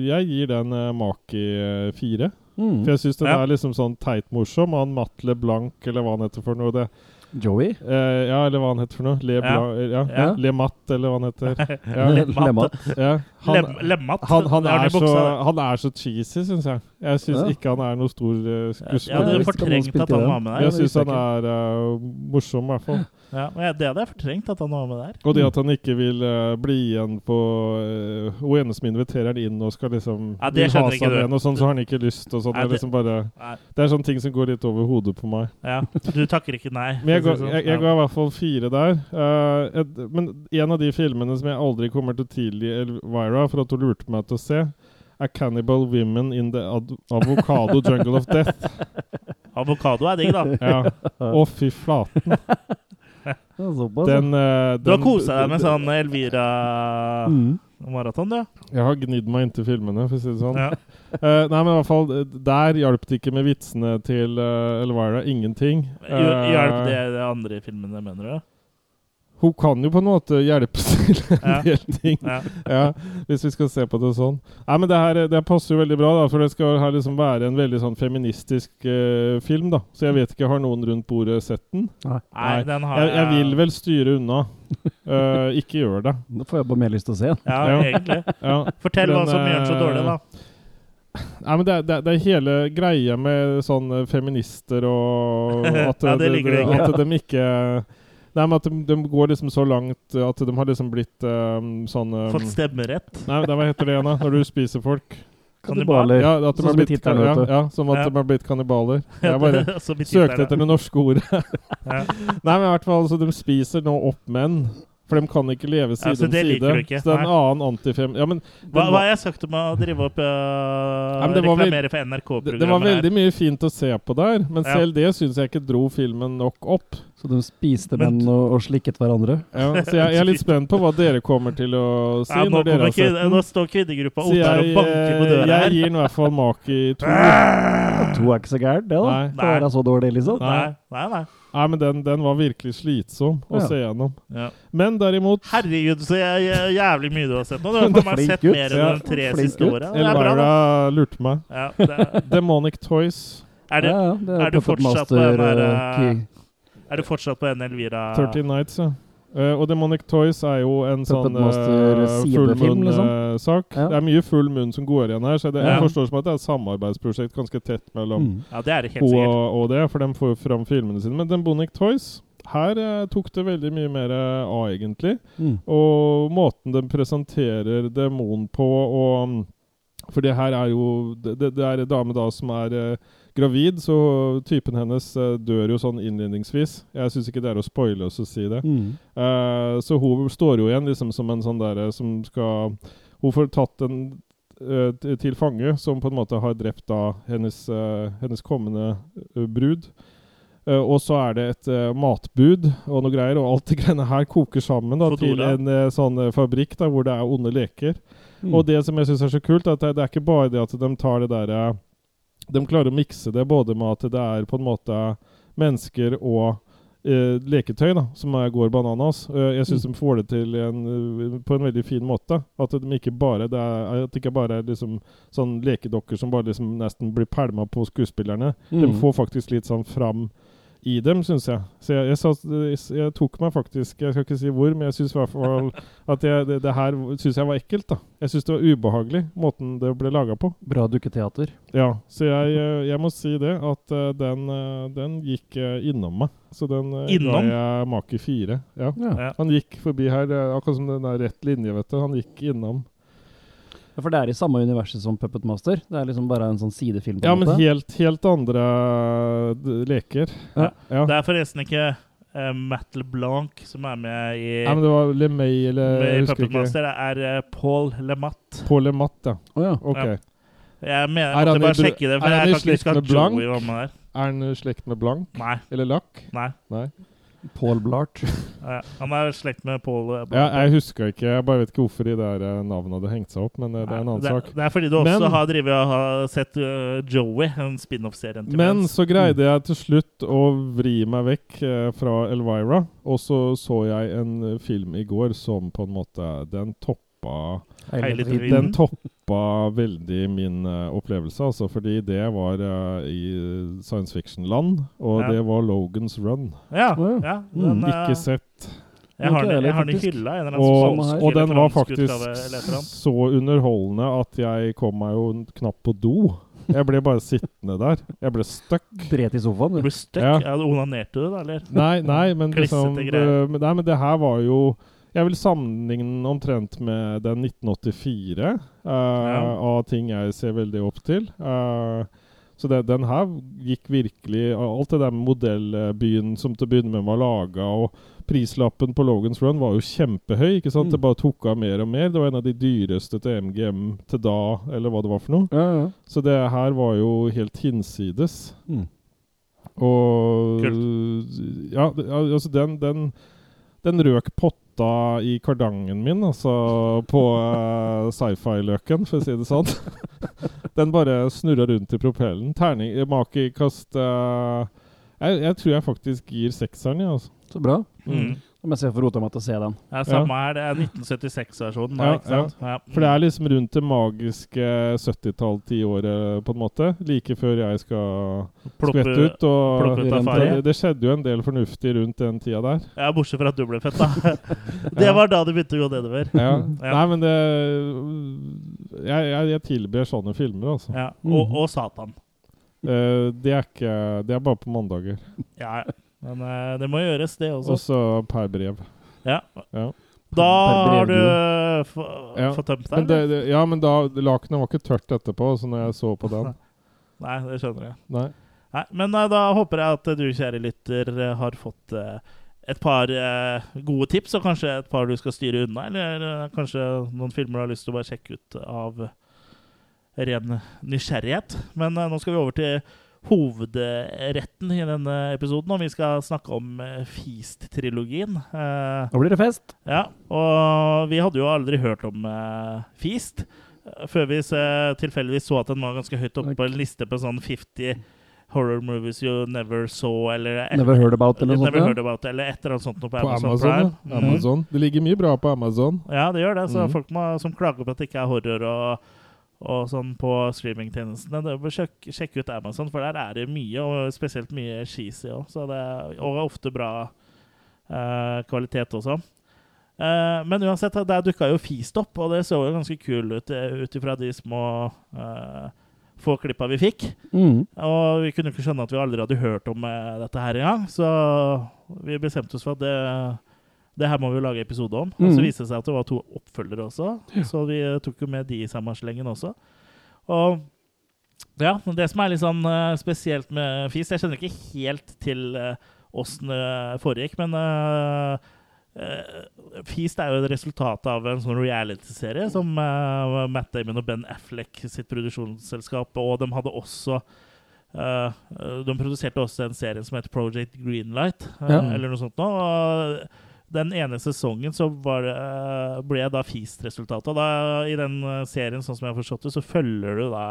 jeg gir den uh, Maki eh, fire. Mm. For jeg syns den Ja. er liksom sånn teit morsom. Og han Matle blank eller hva han heter for noe. Det, Joey? Uh, ja, eller hva han heter for noe. Le, Ja. Blanc, ja. Ja. Le Matt, eller hva han heter. Ja. Lemma. Ja. Han, Le han, han, er så, han er så cheesy, syns jeg. Jeg syns Ja. ikke han er noe stor uh, Jeg skuespiller. hadde visste han fortrengt at han var med jeg der. syns han er uh, morsom, i hvert fall. Ja, og det hadde jeg fortrengt at han var med der. Og det at han ikke vil uh, bli igjen på uh, Hun ene som inviterer han inn og skal liksom Ja, det skjønner ikke du. og sånn, så har han ikke lyst. Og sånn, det, liksom bare, det er sånne ting som går litt over hodet på meg. ja, Du takker ikke nei. Men jeg ga, det sånn. jeg, jeg ga i hvert fall fire der. Uh, et, men en av de filmene som jeg aldri kommer til å tilgi Elvira for at hun lurte meg til å se, er 'Cannibal Women in the Ad Avocado Jungle of Death'. Avokado er digg, da. Ja. Å, fy flaten. Ja, såpass, Den, uh, Du har den- kosa deg med sånn Elvira-maraton, mm. du. Jeg har gnidd meg inntil filmene, for å si det sånn. Ja. Eh, nei, men i hvert fall, eh, der hjalp det ikke med vitsene til uh, Elvira. Ingenting. Eh, Hjelp det de andre filmene, mener du? Hun kan jo på en måte hjelpe til en Ja. del ting. Ja. ja, hvis vi skal se på det sånn. Nei, men det her det passer jo veldig bra, da, for det skal her liksom være en veldig sånn feministisk uh, film. da. Så jeg vet ikke, har noen rundt bordet sett den? Nei, Nei. den har Jeg, jeg vil vel styre unna. Uh, ikke gjør det. Da får jeg bare mer lyst til å se den. Ja, Ja. egentlig. Ja. Fortell hva som gjør den så eh, dårlig, da. Nei, men det, er- det, er- det er hele greia med sånne feminister og at, Ja, det det at de ikke Nei, men at de, de går liksom så langt at de har liksom blitt um, sånn um, Fått stemmerett. Nei, det, hva heter det igjen, da? Når du spiser folk? Kannibaler. Ja, at de har som blitt, tittelen, ja, ja, som at Ja. de har blitt kannibaler. Jeg bare søkte etter det norske ordet. Ja. Nei, men i hvert fall, altså, de spiser nå opp menn. For de kan ikke leve Ja, side så om det side. du ikke. Så det er en annen antifem... Ja, men Hva, hva har jeg sagt om å drive opp uh, men reklamere for NRK-programmet? det, det var veldig her. mye fint å se på der, men Ja. selv det syns jeg ikke dro filmen nok opp. Så de spiste Men- menn og, og slikket hverandre. Ja, så jeg, jeg er litt spent på hva dere kommer til å si ja, nå, når dere har sett den. nå står kvinnegruppa Så her og banker på eh, døra jeg gir i hvert fall Maki to. To er ikke så gærent, det, da. Nei. Det er så dårlig, liksom. Nei, nei, nei. Nei, men den, den var virkelig slitsom å Ja. se gjennom. Ja. Men derimot Herregud, så jeg, jeg, jævlig mye du har sett nå. Du har bare meg sett mer enn Ja, de tre siste åra. Det er bra, Elvira lurte meg. Ja, det, Demonic Toys. er, du, ja, ja, det er du Puppet fortsatt på den Master, der, eh, eh, key. Er du fortsatt på en Elvira 13 Nights, ja. Uh, og Demonic Toys er jo en Puppet sånn uh, fullmunn-sak. liksom. moon-sak. Ja. Det er mye full munn som går igjen her, så det, Ja. jeg forstår som at det er et samarbeidsprosjekt ganske tett mellom Mm. Ja, det er det helt og, og det, for de får jo fram filmene sine. Men Demonic Toys her eh, tok det veldig mye mer eh, av, egentlig. Mm. Og måten de presenterer demonen på og um, For det her er jo Det, det det er en dame da som er eh, gravid, så typen hennes eh, dør jo sånn innledningsvis. Jeg syns ikke det er å spoile oss å si det. Mm. Uh, så hun står jo igjen liksom som en sånn derre som skal Hun får tatt en uh, til fange som på en måte har drept da hennes, eh, hennes kommende eh, brud. Uh, og så er det et uh, matbud og noe greier, og alt det greiene her koker sammen da, til en uh, sånn eh, fabrikk da, hvor det er onde leker. Mm. Og det som jeg syns er så kult, er at det, det er ikke bare det at de tar det derre De klarer å mikse det både med at det er på en måte mennesker og eh, leketøy da, som er, går bananas. Eh, jeg syns Mm. de får det til en, eh, på en veldig fin måte. At de ikke bare det er, at det ikke bare er liksom sånn lekedokker som bare liksom nesten blir pælma på skuespillerne. De Mm. får faktisk litt sånn fram i dem, syns jeg. Så jeg, jeg, sa- jeg, tok meg faktisk Jeg skal ikke si hvor, men jeg syns i hvert fall at jeg, det, det her syns jeg var ekkelt. da Jeg syns det var ubehagelig, måten det ble laga på. Bra dukketeater. Ja, så jeg, eh, jeg må si det, at eh, den, eh, den gikk innom meg. Så den Innom? ga jeg make fire. Ja. Ja. Ja. Han gikk forbi her, akkurat som den der rett linje, vet du. Han gikk innom. Ja, For det er i samme universet som Puppet Master? Det er liksom bare en sånn sidefilm? på Ja, en men helt, helt andre leker. Ja. ja. Det er forresten ikke uh, Matt LeBlanc som er med i, Ja, men det var LeMay eller med jeg Puppet ikke. Master. Det er uh, Paul LeMatt. Paul LeMatt, ja. Oh, ja. Ok. Ja. Jeg mener, Er han bare sjekke det, er for han jeg i kan ikke slekt huske med at Blanc? Joey var med der. Er han i slekt med Blank? Nei. Eller Lack? Nei. Nei. Paul Blart. Ja, han er slekt med Paul Blart. Ja, jeg husker ikke. Jeg bare vet ikke hvorfor de der eh, navnene hadde hengt seg opp, men eh, det er en annen det, sak. Det er fordi du også Men- har drivet og har sett uh, Joey, en spin-off-serien Men Men's. så greide jeg til slutt å vri meg vekk uh, fra Elvira, og så så jeg en eh, film i går som på en måte Den toppa Hele tiden. Den toppa veldig min uh, opplevelse, altså, fordi det var uh, i science fiction-land, og Ja. det var Logan's Run. Ja, Å, ja. Den, Mm, Ikke sett. Jeg har den, jeg har den i hylla. En Og, Samme og den var faktisk så underholdende at jeg kom meg jo knapt på do. Jeg ble bare sittende der. Jeg ble stuck. Bret i sofaen, Du du. ble stuck? Ja. Ja. Onanerte du, da, eller? Nei, nei, men liksom Nei, men det her var jo Jeg vil sammenligne omtrent med den 1984 øh, av ting jeg ser veldig opp til. Uh, så det, den her gikk virkelig Alt det der med modellbyen som til å begynne med var laga, og prislappen på Logans Run var jo kjempehøy. ikke sant? Mm. Det bare tok av mer og mer. Det var en av de dyreste til MGM til da, eller hva det var for noe. Ja, ja. Så det her var jo helt hinsides. Mm. Og Kult. Ja, altså den, den Den røk potta i kardangen min, altså på uh, sci-fi-løken, for å si det sånn. den bare snurra rundt i propellen. Terning Makekast uh, jeg, jeg tror jeg faktisk gir sekseren, ja, altså. Så bra. Mm. Da må jeg se for rota meg til å se den. Ja, samme her. Det er 1976-versjonen, da, Ja, sant? Ja. For det er liksom rundt det magiske 70-tall-tiåret, på en måte. Like før jeg skal Ploppe- skvette ut. Og ut det- det, det skjedde jo en del fornuftig rundt den tida der. Ja, bortsett fra at du ble født, da. det var da det begynte å gå nedover. Ja. Ja. Nei, men det Jeg, jeg, jeg tilber sånne filmer, altså. Ja. Og, og Satan. Uh, det er ikke Det er bare på mandager. Ja, ja. Men eh, det må gjøres, det også. Også per brev. Ja. Ja. Da har du Ja. fått tømt Men deg? det, det, ja, men da Lakenet var ikke tørt etterpå, så når jeg så på den Nei, det skjønner jeg. Nei. Nei, men eh, da håper jeg at du, kjære lytter, eh, har fått eh, et par eh, gode tips, og kanskje et par du skal styre unna, eller eh, kanskje noen filmer du har lyst til å bare sjekke ut av ren nysgjerrighet. Men eh, nå skal vi over til hovedretten i denne episoden, og vi skal snakke om eh, Feast-trilogien. Eh, Nå blir det fest. ja, og vi hadde jo aldri hørt om uh, Feast eh, før vi tilfeldigvis så at den var ganske høyt oppe på en liste på sånn 50 horror movies you never saw, eller et, Never heard about, eller noe sånt, about, eller et eller annet sånt noe på, På Amazon, Amazon, ja. Amazon. Det ligger mye bra på Amazon. Ja, det gjør det. Så mm. folk må, som klager på at det ikke er horror og, og sånn på streamingtjenestene, Sjekk bør sjekke, sjekke ut Amazon, for der er det mye, og spesielt mye cheesy òg. Og ofte bra uh, kvalitet også. Uh, men uansett, der dukka jo Feast opp, og det så jo ganske kul ut eh, ut ifra de små uh, få klippa vi fikk. Mm. Og vi kunne ikke skjønne at vi aldri hadde hørt om dette her engang, så vi bestemte oss for at det, det her må vi jo lage episode om. Og så Mhm. viste det seg at det var to oppfølgere også, så vi eh, tok jo med de i samme slengen også. Og ja, det som er litt sånn eh, spesielt med FIS Jeg kjenner ikke helt til åssen det foregikk, men uh, Feast er jo et resultat av en sånn reality-serie som uh, Matt Damon og Ben Affleck sitt produksjonsselskap, og de hadde også uh, De produserte også en serie som heter Project Greenlight, eh, Ja. eller noe sånt nå. Den ene sesongen så var, eh, ble da FIS-resultatet. Og da, i den eh, serien, sånn som jeg har forstått det, så følger du da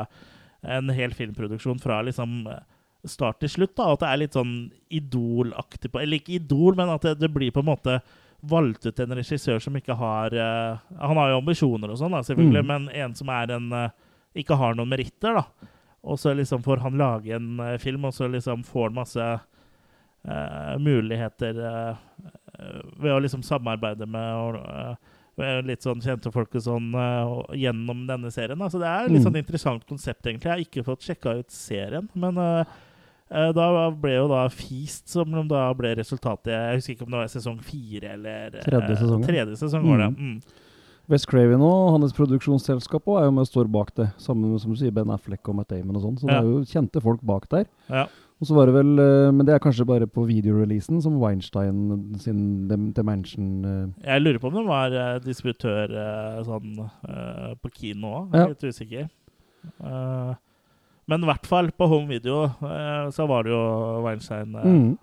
en hel filmproduksjon fra liksom eh, start til slutt. da, At det er litt sånn Idol-aktig på Eller ikke Idol, men at det, det blir på en måte valgt ut en regissør som ikke har uh, Han har jo ambisjoner og sånn, da, selvfølgelig, Mm. men en som er en uh, ikke har noen meritter, da. Og så liksom får han lage en uh, film, og så liksom får han masse muligheter eh, eh, ved å liksom samarbeide med eh, litt sånn kjente folk og sånn eh, gjennom denne serien. Altså, det er litt Mm. sånn interessant konsept, egentlig. Jeg har ikke fått sjekka ut serien, men eh, eh, da ble jo da Feast som da ble resultatet Jeg husker ikke om det var sesong fire eller eh, Tredje sesongen. Tredje sesong var det. Mm. Wes Craven og hans produksjonsselskap også er jo med og står bak det, sammen med som du sier, Ben Affleck og Matt Damon og sånn. Så det er jo kjente folk bak der. Ja. Og så var det vel, eh, Men det er kanskje bare på videoreleasen som Weinstein sin Dimension eh, Jeg lurer på om det var eh, distributør sånn på kino òg. Ja. Litt usikker. Men i hvert fall på home video så var det jo Weinstein Mm.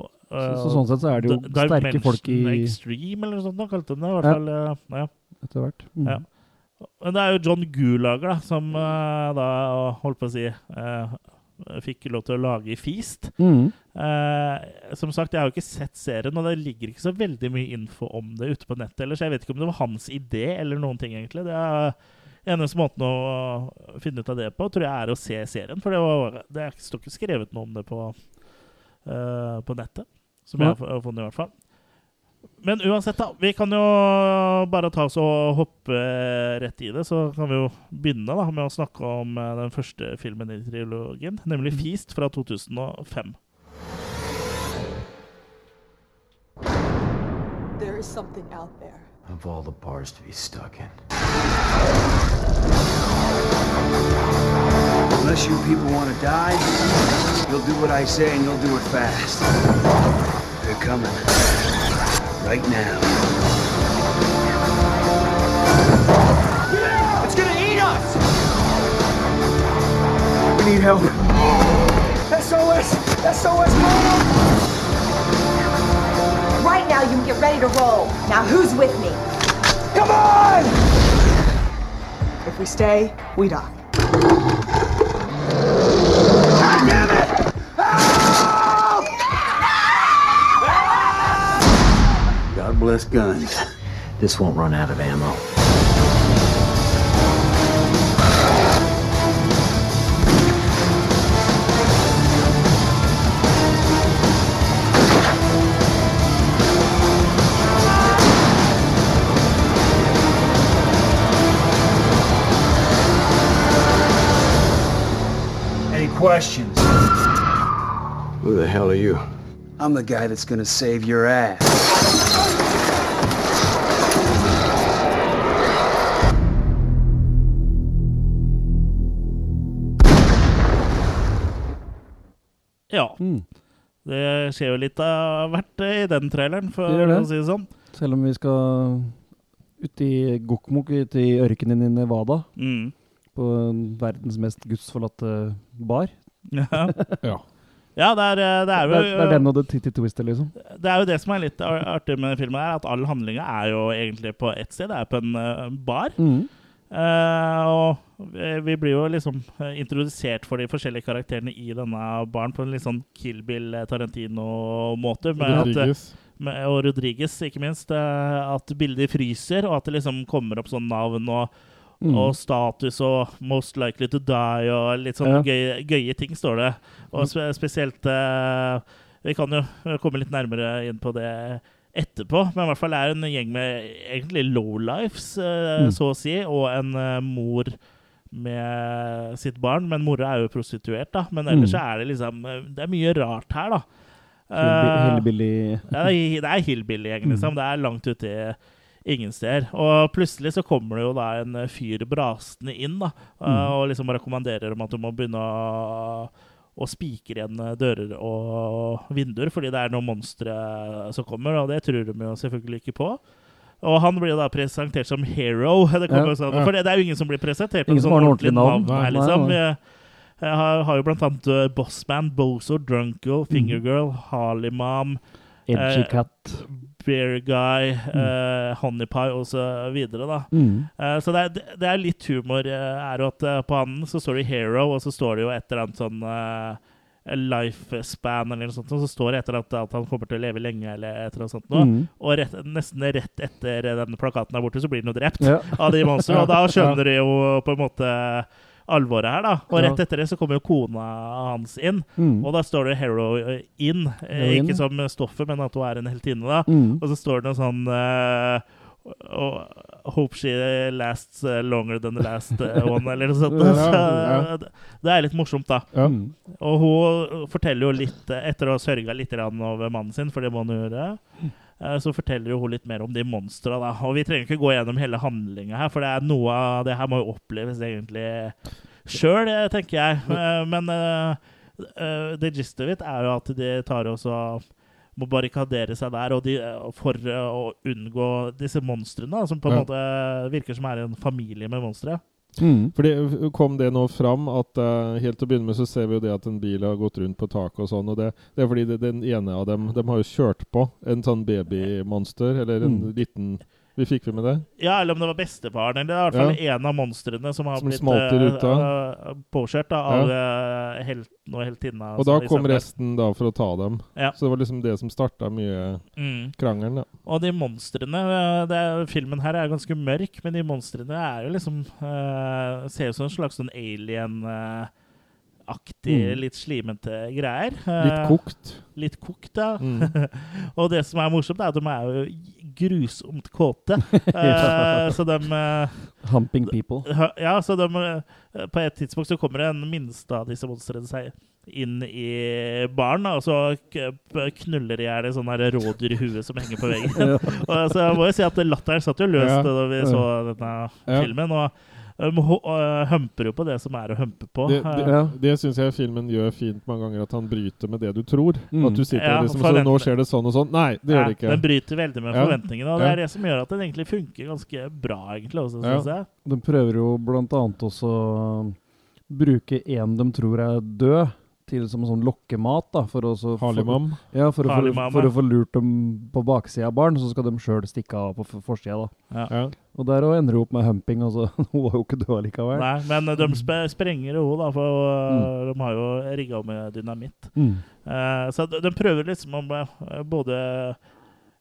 og- Så, så sånn sett så er det jo D- sterke folk i Extreme, eller noe sånt, da kalte de det. i hvert Ja. fall. eh, ja. etter hvert. Mm. Ja. Men det er jo John Gulager da, som da holdt på å si fikk lov til å lage i Feast. Mm. Eh, som sagt, jeg har jo ikke sett serien, og det ligger ikke så veldig mye info om det ute på nettet ellers. Jeg vet ikke om det var hans idé eller noen ting, egentlig. Det er Eneste måten å finne ut av det på, tror jeg er å se serien. For det, var, det står ikke skrevet noe om det på, uh, på nettet. Som jeg har funnet, i hvert fall. Men uansett, da. Vi kan jo bare ta oss og hoppe rett i det. Så kan vi jo begynne da med å snakke om eh, den første filmen i trilogien, nemlig 'Feast' fra 2005. There is something out there. Of all the bars to be stuck in. Unless you people want to die, you'll do what I say and you'll do it fast. They're coming. Right now. It's gonna eat us! We need help. SOS! SOS! Right now, you get ready to roll. Now, who's with me? Come on! If we stay, we die. God damn it! Help! God bless guns. This won't run out of ammo. Any questions? Who the hell are you? I'm the guy that's gonna save your ass. Ja. Mm. Det skjer jo litt av hvert i den traileren, for Det det. å si det sånn. Selv om vi skal ut i Gokmok, ut i ørkenen i Nevada, Mm. på verdens mest gudsforlatte bar. Ja. Ja. ja, det er, det Det er er, jo det er den og The Titty Twister, liksom. Det er jo det som er litt artig med filmen, her, at all handlinga er jo egentlig på ett sted. Det er på en eh, bar. Mm. Eh, og vi, blir jo liksom eh, introdusert for de forskjellige karakterene i denne baren på en litt sånn Kill Bill eh, Tarantino-måte. Rodriguez. med, og Rodriguez, ikke minst. At bildet fryser, og at det liksom kommer opp sånn navn og, Mm. og status og 'most likely to die' og litt sånn Ja. gøye, gøye ting, står det. Og spe, spesielt uh, Vi kan jo komme litt nærmere inn på det etterpå, men i hvert fall er det en gjeng med egentlig lowlifes, eh, Mm. så å si, og en eh, mor med sitt barn. Men mora er jo prostituert, da. Men ellers Mm. er det liksom Det er mye rart her, da. Hillbi- Eh, Hillbilly ja, det er, det hillbilly-gjengen, Mm. liksom. Det er langt ute i ingen steder. Og plutselig så kommer det jo da en fyr brasende inn, da, Mm. og liksom rekommanderer om at du må begynne å, å spikre igjen eh, dører og vinduer, fordi det er noen monstre som kommer, og det tror de jo selvfølgelig ikke på. Og han blir jo da presentert som hero. Det, Ja, sånn, ja. For det, det er jo ingen som blir presentert Ingen med som sånn har noe ordentlig navn. navn her, liksom. nei. Jeg, jeg har, har jo blant annet uh, Bossman, Bozo, Drunko, Fingergirl, Harley Mom, Edgy Eh, Cat. Bear Guy, eh, Honey Pie og så videre, da. Mm. Eh, så det er, det er litt humor. eh, er at eh, På han så står det 'Hero', og så står det jo et eller annet sånn eh, lifespan eller noe sånt, så står det etter at, at han kommer til å leve lenge eller et eller annet sånt. Mm. Og rett, nesten rett etter den plakaten er borte, så blir han jo drept Ja. av de monstrene. Og da skjønner de jo på en måte alvoret her, da. Og rett etter det så kommer jo kona hans inn, Mm. og da står det 'Hero in'. Eh, Heroin, Ikke som stoffet, men at hun er en heltinne, da. Mm. Og så står det noe sånn eh, og- Hope she lasts eh, longer than the last eh, one, eller noe sånt. Så, det- er litt morsomt, da. Ja. Mm. Og hun forteller jo litt, eh, etter å ha sørga litt over mannen sin, for det må hun gjøre, eh, så forteller hun litt mer om de monstra. da. Og vi trenger ikke gå gjennom hele handlinga her, for det er noe av det her må jo oppleves egentlig sjøl, tenker jeg. Eh, Men det eh, the gist of it er jo at de tar også må barrikadere seg der og de, eh, for eh, å unngå disse monstrene, som på en måte virker som er en familie med monstre. Mm. Fordi Kom det nå fram at uh, helt til å begynne med så ser vi jo det at en bil har gått rundt på taket og sånn. og Det, det er fordi det, den ene av dem De har jo kjørt på en sånn babymonster, eller en Mm. liten Vi fikk vi med det? Ja, eller om det var bestefaren, eller i hvert fall en av monstrene som har Som blitt uh, uh, påkjørt da, av uh, helten og heltinna. Og da kom sammen. resten da for å ta dem. Ja. Så det var liksom det som starta mye Mm. krangelen. da. Og de monstrene er, Filmen her er ganske mørk, men de monstrene er jo liksom Ser ut som en slags sånn alien-aktig, Mm. litt slimete greier. Litt Eh, kokt. Litt kokt, ja. Mm. og det som er morsomt, er at de er jo grusomt kåte. Eh, så de eh, Humping people. Ja, så de På et tidspunkt så kommer det en minste av disse monstrene seg inn i baren, og så knuller de i hjel et her rådyrhue som henger på veggen. og så jeg må jo si at latteren satt jo løst Ja. da vi så denne Ja. filmen. Og um, uh, humper jo på det som er å humpe på. Det, Eh, det, Ja. det syns jeg filmen gjør fint mange ganger, at han bryter med det du tror. Mm. At du sitter Ja, liksom forvent- så, Nå skjer det sånn og sånn. Nei, det gjør det ikke. Den bryter veldig med Ja. forventningene, og det Ja. er det som gjør at den egentlig funker ganske bra, egentlig, også, Ja. jeg. De prøver jo blant annet også å bruke en de tror er død, til som sånn lokkemat. da, for å så Harlimam. Ja, for å, få, for å få lurt dem på baksida av baren, så skal de sjøl stikke av på forsida. da. Ja. Og der òg ender hun opp med humping, altså, hun var jo ikke død likevel. Nei, men de sp sprenger jo henne, da, for Mm. uh, de har jo rigga med dynamitt. Mm. Uh, så de, de prøver liksom om eh, både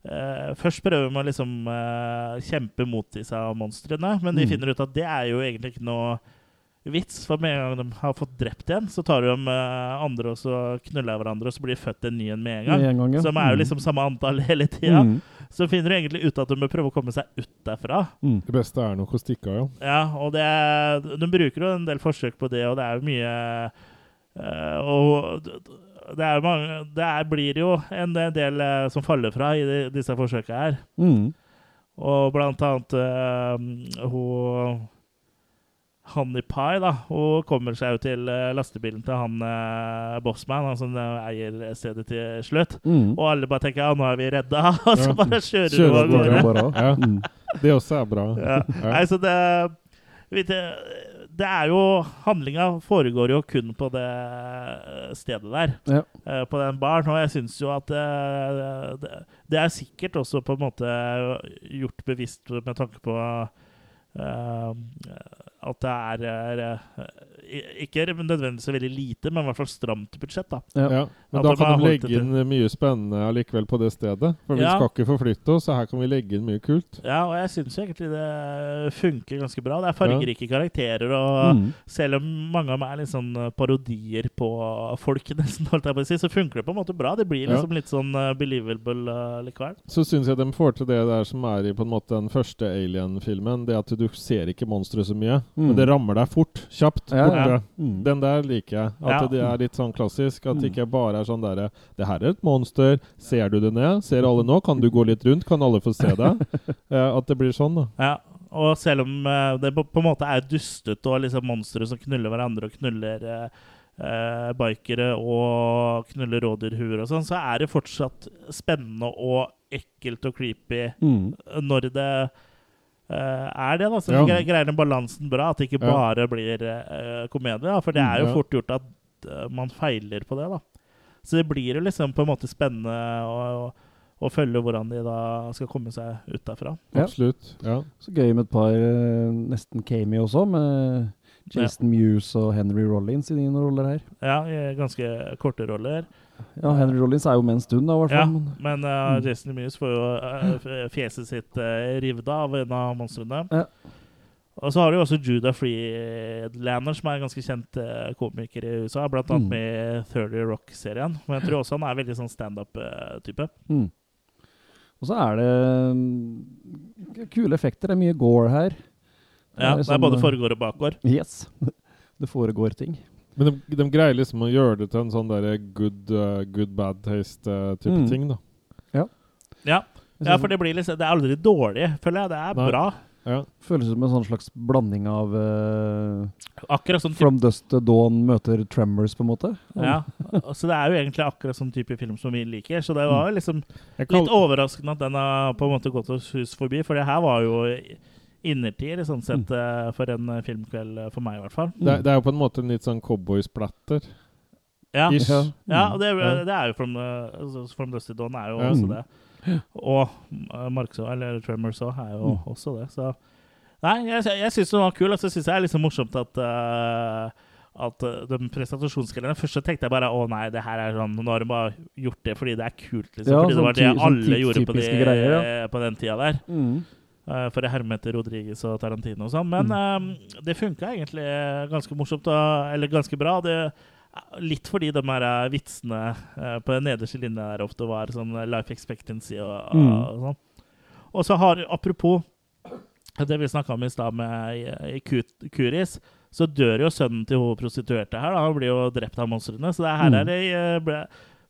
Uh, Først prøver de å liksom uh, kjempe mot disse monstrene, men de Mm. finner ut at det er jo egentlig ikke noe vits. For med en gang de har fått drept en, så tar de eh, andre og så knuller hverandre, og så blir det født en ny en med en gang. En gang, ja. Som er jo Mm. liksom samme antall hele tida. Mm. Så finner du egentlig ut at de bør prøve å komme seg ut derfra. Mm. Det beste er nok å stikke av, ja. Ja, og det er, de bruker jo en del forsøk på det, og det er jo mye øh, Og det, er jo mange, det er, blir jo en del eh, som faller fra i de, disse forsøkene her. Mm. Og blant annet eh, hun Honey Pie, da. og kommer seg jo til eh, lastebilen til han eh, Bossman, han som eh, eier stedet til slutt. Mm. Og alle bare tenker ja, nå er vi redda, og så Ja. bare kjører Kjører du av gårde. Ja. mm. Det også er bra. Ja. Ja. Nei, så det vet Det er jo Handlinga foregår jo kun på det eh, stedet der. Ja. eh, På den baren. Og jeg syns jo at det, det er sikkert også på en måte gjort bevisst med tanke på eh, at det er, er eh, ikke nødvendigvis veldig lite, men i hvert fall stramt budsjett. da. Ja. Ja, men da kan de legge inn mye spennende allikevel på det stedet. For vi skal ikke forflytte oss, så her kan vi legge inn mye kult. Ja, og jeg syns egentlig det funker ganske bra. Det er fargerike karakterer, og Mm. selv om mange av meg er litt sånn eh, parodier på folk, nesten, holdt jeg på å si, så funker det på en måte bra. Det blir Ja. liksom litt sånn eh, believable uh, likevel. Så syns jeg de får til det der som er i på en måte den første Alien-filmen. Det at du ser ikke monsteret så mye, Mm. men det rammer deg fort. Kjapt. Ja, borte. Ja. Mm. Den der liker jeg. At Ja. det er litt sånn klassisk. At det Mm. ikke bare er sånn derre Det her er et monster. Ser du det ned? Ser alle nå? Kan du gå litt rundt? Kan alle få se deg? Eh, at det blir sånn, da. Ja, og selv om eh, det på, på en måte er dustete og liksom monstre som knuller hverandre og knuller eh, eh, bikere og knuller rådyrhuer og sånn, så er det fortsatt spennende og ekkelt og creepy Mm. når det er det. da, Så Ja. gre- greier den balansen bra, at det ikke Ja. bare blir eh, komedie. da, For det er jo fort gjort at eh, man feiler på det. da. Så det blir jo liksom på en måte spennende å, å, å følge hvordan de da skal komme seg ut derfra. Ja. Absolutt. Ja. Så gøy med et par eh, nesten Kami også med Jason Mewes og Henry Rollins i dine roller her. Ja, i ganske korte roller. Ja, Henry Rollins er jo med en stund, da, i hvert Ja, fall. men uh. Jason Mewes får jo uh, fjeset sitt uh, revet av en av monstrene. Ja. Og så har du jo også Judah Freelander, som er en ganske kjent uh, komiker i USA. Blant annet Mm. med 30 Rock-serien. Men jeg tror også han er veldig sånn standup-type. Mm. Og så er det um, kule effekter. Det er mye gore her. Ja, Det er det er sånn, både foregår og bakgård. Yes. Det foregår ting. Men de, de greier liksom å gjøre det til en sånn derre good, uh, good bad taste-type Mm. ting, da. Ja. ja, for det blir liksom Det er aldri dårlig, føler jeg. Det er Nei. bra. Ja. Føles som en sånn slags blanding av uh, Akkurat sånn From Dust to Dawn møter Tremors, på en måte. Ja, så det er jo egentlig akkurat sånn type film som vi liker. Så det var jo liksom litt overraskende at den har på en måte gått oss hus forbi, for det her var jo innertier, sånn sett, mm. for en eh, filmkveld eh, for meg, i hvert fall. Det, er- det er jo på en måte en litt sånn cowboysplatter. Ja, Ish. Ja. og det, det er jo From, altså, From Dusty Dawn er jo Ja. også det. Og uh, Marks også, eller Tremors òg, er jo også det. Så Nei, jeg, jeg syns den var kul, og så syns jeg det er liksom morsomt at uh, at uh, de presentasjonsgreiene Først så tenkte jeg bare å nei, det her er sånn Nå har de bare gjort det fordi det er kult, liksom. Ja, fordi det sånn var det sånn alle gjorde på, de, greier, ja. på den tida der. Mm. Uh, for jeg herme etter Rodriguez og Tarantino og sånn. Men uh, det funka egentlig ganske morsomt, og, eller ganske bra. Det, litt fordi de her vitsene uh, på den nederste linja der ofte var sånn life expectancy og, Mm. og sånn. Og så har, apropos det vi snakka om i stad med i, i Ku- Kuris, så dør jo sønnen til hun prostituerte her. Da. Han blir jo drept av monstrene. Så det her Mm. er det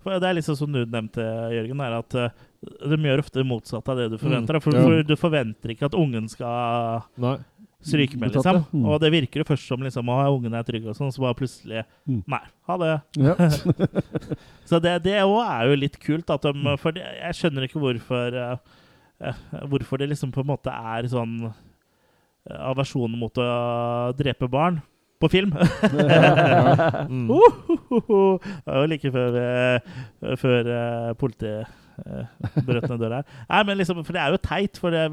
Det er liksom som du nevnte, Jørgen, er at de gjør ofte det motsatte av det du forventer. da. For, for Du forventer ikke at ungen skal Nei. stryke med, liksom. Mm. Og det virker jo først som liksom, å, ungen er trygg, og sånn, så bare plutselig Mm. Nei, ha det. Ja. Så det det òg er jo litt kult. At de, for jeg skjønner ikke hvorfor eh, eh, Hvorfor det liksom på en måte er sånn eh, aversjon mot å drepe barn på film. Mm. uh, var jo like før, før uh, politiet uh, brøt ned døra her. Nei, men liksom, for det er jo teit. For det,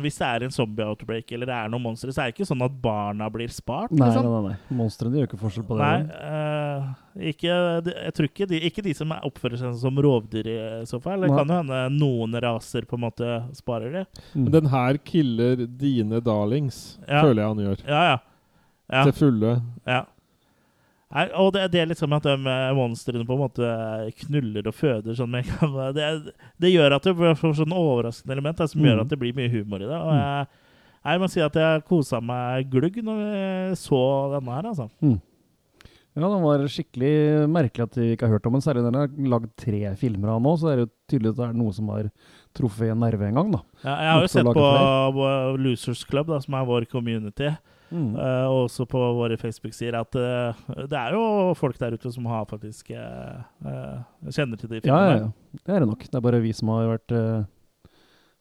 hvis det er en zombie-outbreak eller det er noen monstre, så er det ikke sånn at barna blir spart. Nei, liksom. nei, nei. nei. Monstrene gjør ikke forskjell på det. Nei, uh, ikke, jeg tror ikke de, ikke de som er- oppfører seg som rovdyr i så fall. Det Nei. kan jo hende noen raser på en måte sparer det. Men den her killer dine darlings, Ja. føler jeg han gjør. Ja, ja. ja, Til fulle. ja. Nei, og det, det er liksom at de eh, monstrene på en måte knuller og føder sånn med. Det, det gjør at det får sånn overraskende element der, som Mm. gjør at det blir mye humor i det. Og jeg, jeg må si at jeg kosa meg glugg når jeg så denne her, altså. Ja, den var skikkelig merkelig at vi ikke har hørt om den. Særlig når den har lagd tre filmer av nå, så er det jo tydelig at det er noe som har truffet en nerve en gang, da. Ja, jeg har jo sett på på Losers Club, da, som er vår community, Mm. Uh, og også på våre Facebook-sider, at uh, det er jo folk der ute som har faktisk eh, eh, kjenner til de Ja, filmene. ja, ja. Det er det nok. Det er bare vi som har vært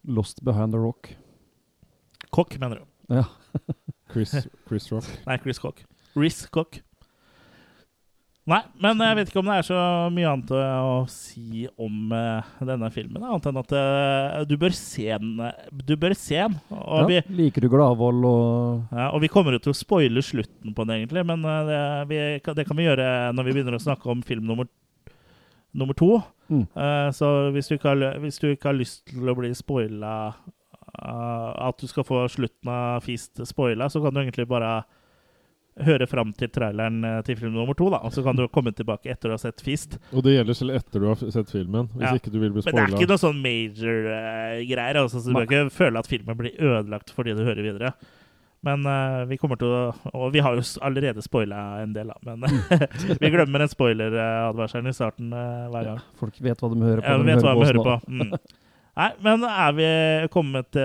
lost behind the rock. Kokk, mener du? Ja. Chris, Chris Rock. Nei, Chris Cock. Riz Cock. Nei, men jeg vet ikke om det er så mye annet å, å si om eh, denne filmen, annet enn at eh, du bør se den. Du bør se den. Og, ja. vi, Liker du Gladvold og ja, og vi kommer jo til å spoile slutten på den, egentlig, men eh, det, vi, det kan vi gjøre når vi begynner å snakke om film nummer, nummer to. Mm. Eh, så hvis du, har, hvis du ikke har lyst til å bli spoila At du skal få slutten av Feast spoila, så kan du egentlig bare høre fram til traileren eh, til film nummer to, da. Og så kan du komme tilbake etter du har sett Fist. Og det gjelder selv etter du har sett filmen. Hvis Ja. ikke du vil bli Men det er ikke noe sånn major eh, greier. Altså, så du bør ikke føle at filmen blir ødelagt fordi du hører videre. Men uh, vi kommer til å Og vi har jo allerede spoila en del, da. Men vi glemmer en spoiler-advarselen i starten uh, hver gang. Folk vet hva de hører på. Ja, de vet hva de hører på. Mm. Nei, men er vi kommet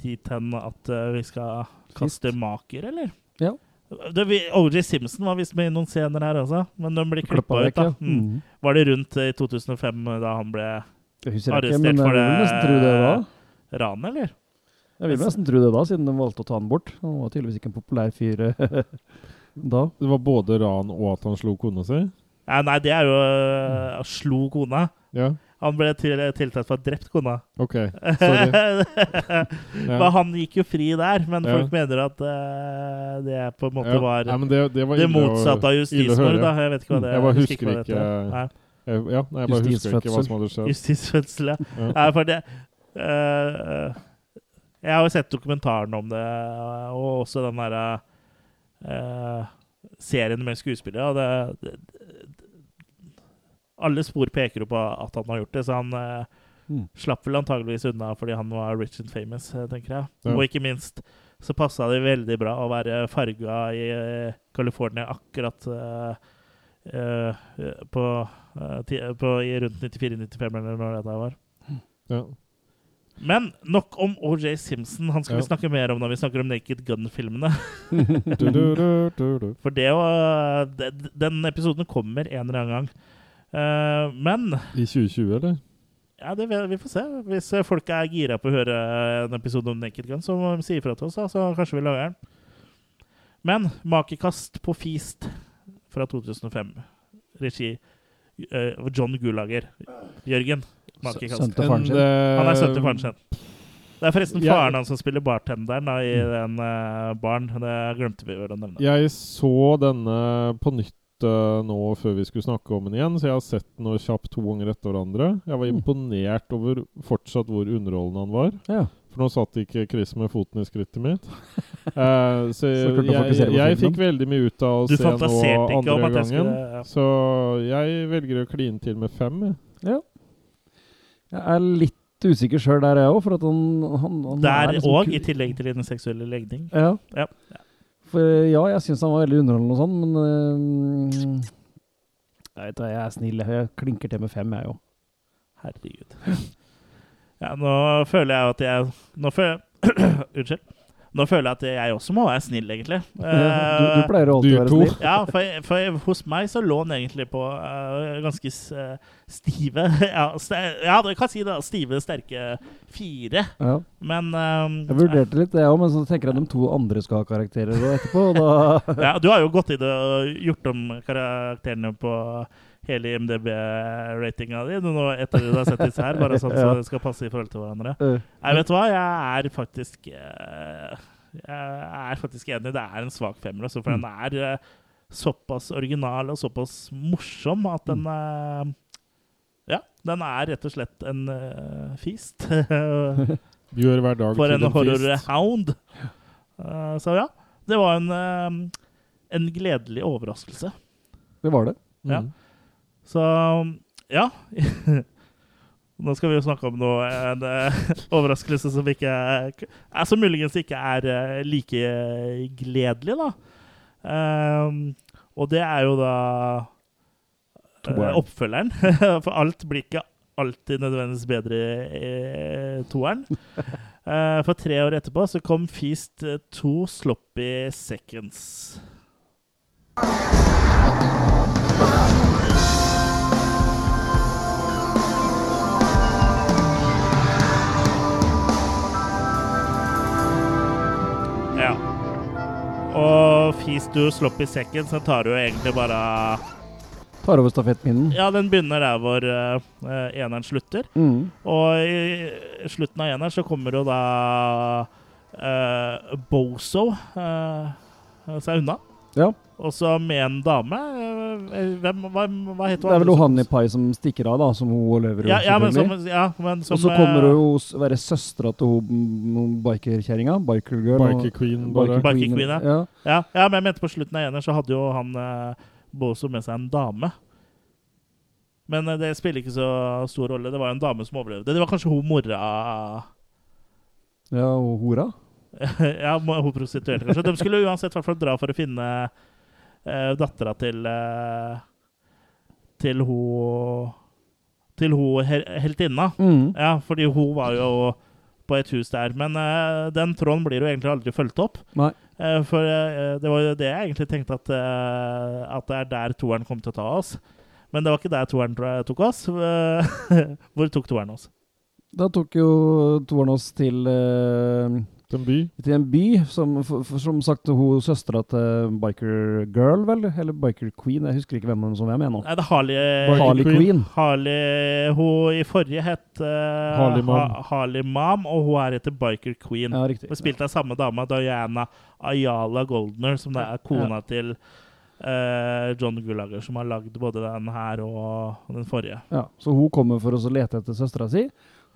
dit hen at vi skal kaste maker, eller? Ja. Det, vi, OJ Simpson var visst med i noen scener her også, men de blir klippa ut. da. Mm. Mm. Var det rundt eh, i 2005 da han ble ikke, Arrestert men for det- det ranet, ran, eller? Jeg vil nesten tro det da, siden de valgte å ta han bort. Han var tydeligvis ikke en populær fyr eh, da. Det var både ran og at han slo kona si? Ja, nei, det er jo uh, slo kona. Ja, Han ble til, tiltalt for å ha drept kona. OK. Sorry. Men han gikk jo fri der, men Ja. folk mener at uh, det på en måte Ja. var Nei, det, det, var det motsatte av justismord. Jeg vet ikke hva det Jeg bare hva husker det ikke- Jeg, ja, nei, jeg bare husker ikke hva som hadde skjedd. Justisfødsel, ja. Ja. Nei, for det uh, Jeg har jo sett dokumentaren om det, og også den derre uh, serien med skuespillere. Og det, det, alle spor peker jo på at han har gjort det, så han eh, Mm. slapp vel antageligvis unna fordi han var rich and famous, eh, tenker jeg. Ja. Og ikke minst så passa det veldig bra å være farga i eh, California akkurat eh, eh, på, på i rundt 94-95, eller når der var. Ja. Men nok om OJ Simpson. Han skal Ja. vi snakke mer om når vi snakker om Naked Gun-filmene. For det å de- Den episoden kommer en eller annen gang. Eh, men I 2020, eller? Ja, det, vi får se. Hvis eh, folk er gira på å høre en episode om Naked Gun, så må de si ifra til oss, da, så kanskje vi lager den. Men makekast på Feast fra 2005. Regi uh, John Gulager. Jørgen. Makekast. Sønte faren sin. Han er sønnen til faren sin. Det er forresten faren hans som spiller bartenderen da, i den uh, baren. Det glemte vi vel å nevne. Jeg så denne på nytt eh, nå før vi skulle snakke om den igjen, så jeg har sett den kjapt to ganger etter hverandre. Jeg var Mm. imponert over fortsatt hvor underholdende han var. Ja. For nå satt ikke Chris med foten i skrittet mitt. Uh, så Så jeg, jeg, jeg, fikk veldig mye ut av å Du se nå andre gangen. skulle ja. Så jeg velger å kline til med fem. Ja. Jeg er litt usikker sjøl der, jeg òg, for at han, han, han Der er liksom òg, i tillegg til din seksuelle legning. Ja. Ja. For ja, jeg syns han var veldig underholdende og sånn, men uh, Jeg vet hva, jeg er snill. Jeg klinker til med fem, jeg òg. Herregud. Ja, nå føler jeg at jeg Nå føler Unnskyld. Nå føler jeg at jeg også må være snill, egentlig. du, du pleier å alltid være snill. Ja, for, for hos meg så lå den egentlig på uh, ganske eh, stive ja, st ja, du kan si det. Stive, sterke fire. Ja. Men um, Jeg vurderte litt, det òg, men så tenker jeg at de to andre skal ha karakterer etterpå, og da ja, Du har jo gått inn og gjort om karakterene på hele IMDb-ratinga di nå etter du har sett disse her, bare sånn så det skal passe i forhold til hverandre. øh, Nei, vet du hva? Jeg er faktisk eh, Jeg er faktisk enig. Det er en svak femmer, altså, for den er eh, såpass original og såpass morsom at den eh, Ja, den er rett og slett en uh, feast. Gjør hver dag For til en en horror-hound. Eh, så ja, det var en, uh, en gledelig overraskelse. Det var det. Ja. Så ja. Nå skal vi jo snakke om noe, en eh, overraskelse som ikke er, Som muligens ikke er eh, like gledelig, da. Ehm, og det er jo da eh, oppfølgeren. For alt blir ikke alltid nødvendigvis bedre i toeren. For tre år etterpå så kom Feast 2 Sloppy Seconds. Og fis du slopp i sekken, så tar jo egentlig bare Tar over stafettpinnen. Ja, den begynner der hvor eh, eneren slutter. Mm. Og i slutten av eneren så kommer jo da uh, Bozo uh, seg unna. Ja. Og så med en dame. eh, hvem, hva, hva heter Det er vel Honey Pie som stikker av, da, som hun lever Ja, ja, men som, ja, men som og så kommer eh, hun s- være søstera til hun bikerkjerringa. Biker girl. og- Biker Queen. Biker Queen, ja. ja. ja, ja, men jeg mente på slutten av ener så hadde jo han eh, Boso med seg en dame. Men eh, det spiller ikke så stor rolle. Det var jo en dame som overlevde. Det var kanskje hun mora Ja, og hora. ja, hun prostituerte, kanskje. De skulle uansett hvert dra for å finne uh, dattera til uh, Til hun Til hun he heltinna. Mm. Ja, fordi hun var jo på et hus der. Men uh, den tråden blir jo egentlig aldri fulgt opp. Nei. Uh, for det var jo det jeg egentlig tenkte, at, at det er der toeren kom til å ta oss. Men det var ikke der toeren tok oss. Hvor tok toeren oss? Da tok jo toeren oss til, eh, En by. til en by, som, for, for, som sagt, hun søstera til Biker Girl, vel? Eller Biker Queen, jeg husker ikke hvem som er med nå. Nei, det er Harley Harley Queen. Queen. Harley Hun i forrige het uh, Harley Mom. Ha Harley Mom, og hun her heter Biker Queen. Ja, riktig. Hun spilte av samme dama, Diana Ayala Goldner, som det er kona til Uh, John Gulager, som har lagd både den her og den forrige. Ja, så hun kommer for å lete etter søstera si,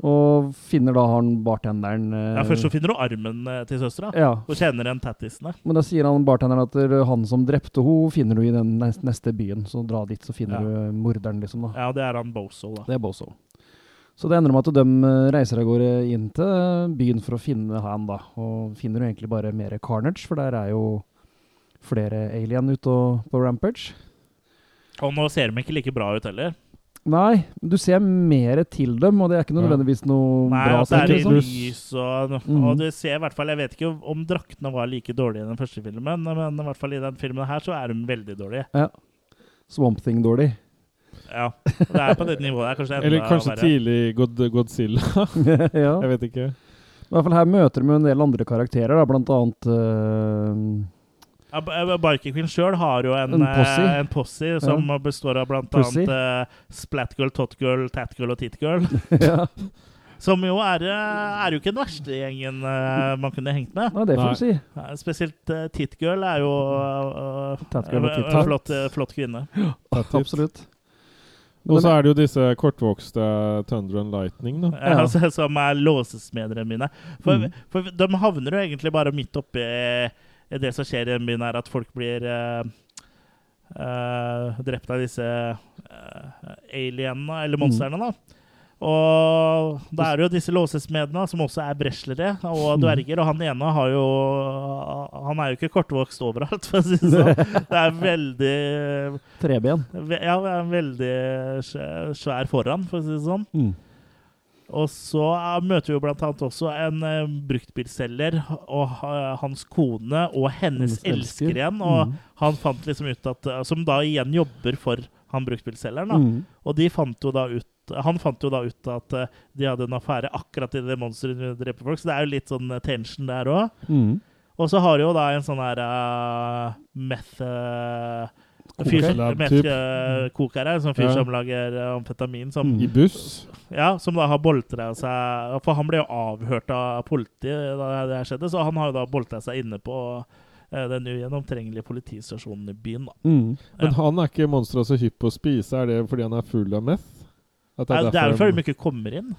og finner da han bartenderen eh, Ja, Først så finner du armen eh, til søstera. Ja, Og kjenner igjen tattisene. men da sier han bartenderen at eh, han som drepte henne, finner du i den nes- neste byen. Så dra dit, så finner Ja. du morderen, liksom. da. Ja, det er han Bozo, da. Det er Bozo. Så det ender med at de eh, reiser av gårde inn til eh, byen for å finne han, da. Og finner jo egentlig bare mer carnage, for der er jo flere alien ute og- på rampage. Og nå ser de ikke like bra ut heller. Nei, du ser mer til dem, og det er ikke nødvendigvis noe Nei, bra. Nei, det er sånn. lys og, Mhm. og du ser i hvert fall Jeg vet ikke om draktene var like dårlige i den første filmen, men i hvert fall i den filmen her så er de veldig dårlige. Swamp Thing-dårlig. Ja. Det er på det nivået der. Kanskje Eller kanskje verre. tidlig God Godzilla. ja. Jeg vet ikke. I hvert fall her møter vi en del andre karakterer, da, blant annet Ja, eh, Biker Queen sjøl har jo en, En posse. eh, en posse som består av blant Pussy. annet uh, Splatgirl, Totgirl, Tatgirl og Titgirl. ja. Som jo er, eh, er jo ikke den verste gjengen eh, man kunne hengt med. ja, det får du si. Eh, Spesielt uh, Titgirl er jo uh, Tatgirl og en Titgirl. flott, eh, flott kvinne. Absolutt. Og så er det jo disse kortvokste Thunder and Lightning, da. Ja. altså, som er låsesmedere mine. For, Mm. for de havner jo egentlig bare midt oppi eh, det som skjer i den byen, er at folk blir eh, eh, drept av disse uh, alienene, eller monstrene, da. Og da er det jo disse låsesmedene, som også er breslere og dverger. Og han ene har jo Han er jo ikke kortvokst overalt, for å si det sånn. Det er veldig Treben. Ja, veldig svær foran, for å si det sånn. Mm. Og så eh, møter vi jo blant annet også en uh, bruktbilselger og uh, hans kone og hennes Hennes elsker. igjen. Og Mm. han fant liksom ut at uh, Som da igjen jobber for han bruktbilselgeren. da. Mm. Og de fant jo da ut han fant jo da ut at de hadde en affære akkurat i det monsteret dreper folk, så det er jo litt sånn tension der òg. Mm. Og så har de jo da en sånn her uh, meth... uh, fyr som- sånn fyr som lager uh, amfetamin, som. I buss. ja, som da har boltra seg For han ble jo avhørt av politiet da det her skjedde, så han har jo da boltra seg inne på eh, den ugjennomtrengelige politistasjonen i byen. da. Mm. Men Ja. han er ikke monsteret så hypp på å spise. Er det fordi han er full av meth? Det er, det er jo fordi de ikke kommer inn.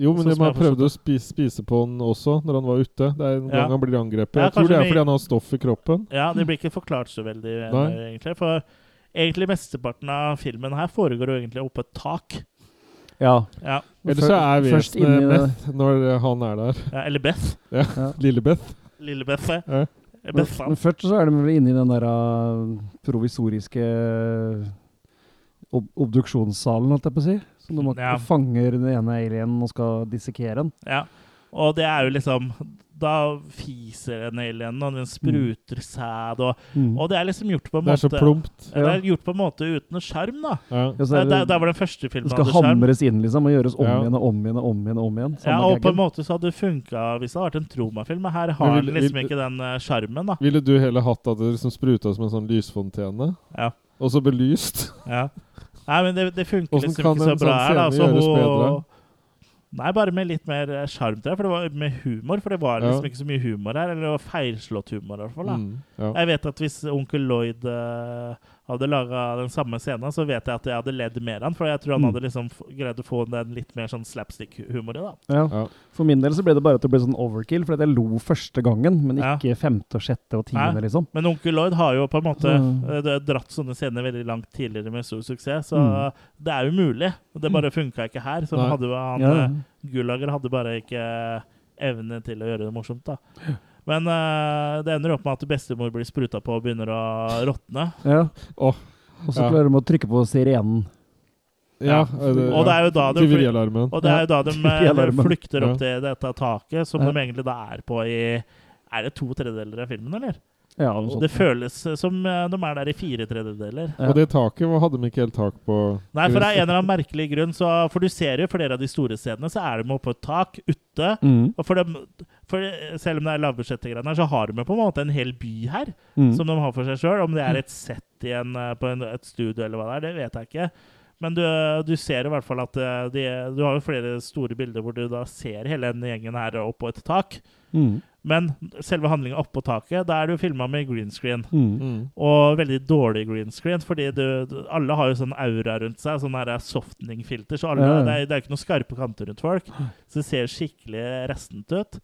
Jo, men man de som har jeg har prøvd å spise, spise på han også når han var ute. Det er en Ja. gang han blir angrepet. Ja, Jeg tror det er vi- fordi han har stoff i kroppen. Ja, Det blir ikke forklart så veldig, Nei. eh, egentlig. For egentlig mesteparten av filmen her foregår jo egentlig oppå et tak. Ja. Ja, Eller så er vesenet det- når han er der. ja Eller Beth. Ja. Lille Beth. Lille Beth. ja. Ja. Men, men først så er de vel inne i den der provisoriske ob obduksjonssalen, holdt jeg på å si. Som man Ja. fanger den ene alienen og skal dissekere den. Ja. Og det er jo liksom Da fiser en alien, og den spruter sæd, og, Mm. og det er liksom gjort på en måte Det er så plumpt. Ja, Det er gjort på en måte uten skjerm, da. Ja. Ja, det- der, der var den første det filmen skal hadde sjarm. hamres inn, liksom, og gjøres om Ja. igjen og om igjen og om igjen. om igjen. Ja, og på en måte så hadde det funka hvis det hadde vært en tromafilm, men her har den liksom vil- ikke den eh, sjarmen, da. Ville du heller hatt at det liksom spruta som en sånn lysfontene? Ja. Og så belyst? ja. Nei, men det, det funker liksom ikke så bra sånn her, da. Så gjøres hun? Nei, bare med litt mer eh, sjarm, tror jeg. For det var med humor. For det var liksom Ja. ikke så mye humor her. Eller det var feilslått humor, i hvert fall. da. Mm, ja. Jeg vet at hvis onkel Lloyd eh, hadde laga den samme scenen, så vet jeg at jeg hadde ledd mer av den. For jeg tror han Mm. hadde liksom greid å få den litt mer sånn slapstick-humor i. da. Ja. Ja. For min del så ble det bare at det ble sånn overkill, for jeg lo første gangen, men Ja. ikke femte og sjette og tiende, Nei. liksom. Men onkel Lloyd har jo på en måte Så- eh, dratt sånne scener veldig langt tidligere med stor suksess, så Mm. det er jo mulig. Det bare funka ikke her. Så Nei. hadde han, Ja. Gullager hadde bare ikke evne til å gjøre det morsomt, da. Men uh, det ender opp med at bestemor blir spruta på og begynner å råtne. ja. Oh. Og så ja. klarer de å trykke på sirenen. Ja, Ja. det, Og det er jo da de-. Og det er jo da de eh, flykter opp Ja. til dette taket, som Ja. de egentlig da er på i Er det to tredjedeler av filmen, eller? Ja, sånt. Det føles som eh, de er der i fire tredjedeler. Ja. Og det taket hadde de ikke helt tak på. Nei, for det er en eller annen merkelig grunn. Så, for du ser jo flere av de store scenene, så er de oppe på et tak ute. Mm. Og for de, for selv om det er lavbudsjettgreier her, så har de på en måte en hel by her Mm. som de har for seg sjøl. Om det er et sett i en, eh, på en, et studio eller hva det er, det vet jeg ikke. Men du, du ser i hvert fall at eh, de, du har jo flere store bilder hvor du da ser hele den gjengen her oppå et tak. Mm. Men selve handlinga oppå taket, da er det jo filma med green screen. Mm. Mm. Og veldig dårlig green screen, fordi du, du, alle har jo sånn aura rundt seg. Sånn softening-filter. Så alle, Ja, ja. det, er, det er ikke noen skarpe kanter rundt folk. Så det ser skikkelig restent ut.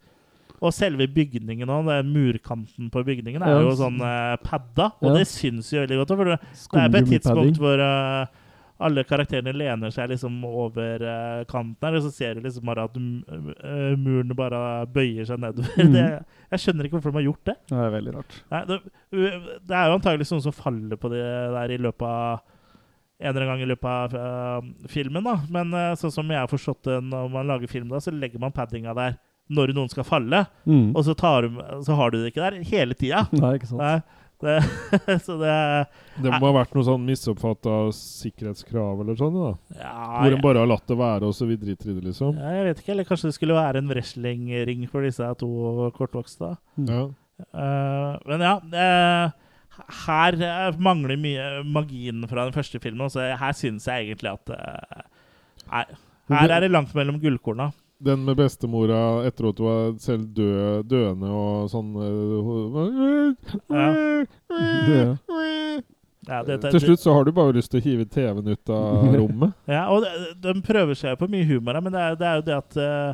Og selve bygningen òg, murkanten på bygningen er jo sånn eh, padda, og Ja. det syns jo veldig godt. For det, det er på et tidspunkt hvor eh, alle karakterene lener seg liksom over uh, kanten her, og så ser du liksom bare at eh, muren bare bøyer seg nedover. Mm. Det, jeg skjønner ikke hvorfor de har gjort det. Det er veldig rart. Nei, det, det er jo antagelig noen som faller på det der i løpet av en eller annen gang i løpet av uh, filmen, da. Men uh, sånn som jeg har forstått det når man lager film, da, så legger man paddinga der når noen skal falle. Mm. Og så, tar så har du det ikke der hele tida. Nei, ikke sant. Nei, Det, så det Det må ha vært noe sånn misoppfatta sikkerhetskrav eller sånn, da. ja, Hvor en bare har latt det være, og så vi driter i det, liksom. Ja, jeg vet ikke, eller kanskje det skulle være en wrestlingring for disse to kortvokste. Ja. Uh, men ja uh, Her eh, mangler mye magien fra den første filmen. Så her syns jeg egentlig at uh, Nei, her er det langt mellom gullkorna. Den med bestemora etter at hun var selv død, døende og sånn Ja. Ja, det- det- Til slutt så har du bare lyst til å hive TV-en ut av rommet. Ja, og de, de prøver seg jo på mye humor, her, men det er, det er jo det at eh,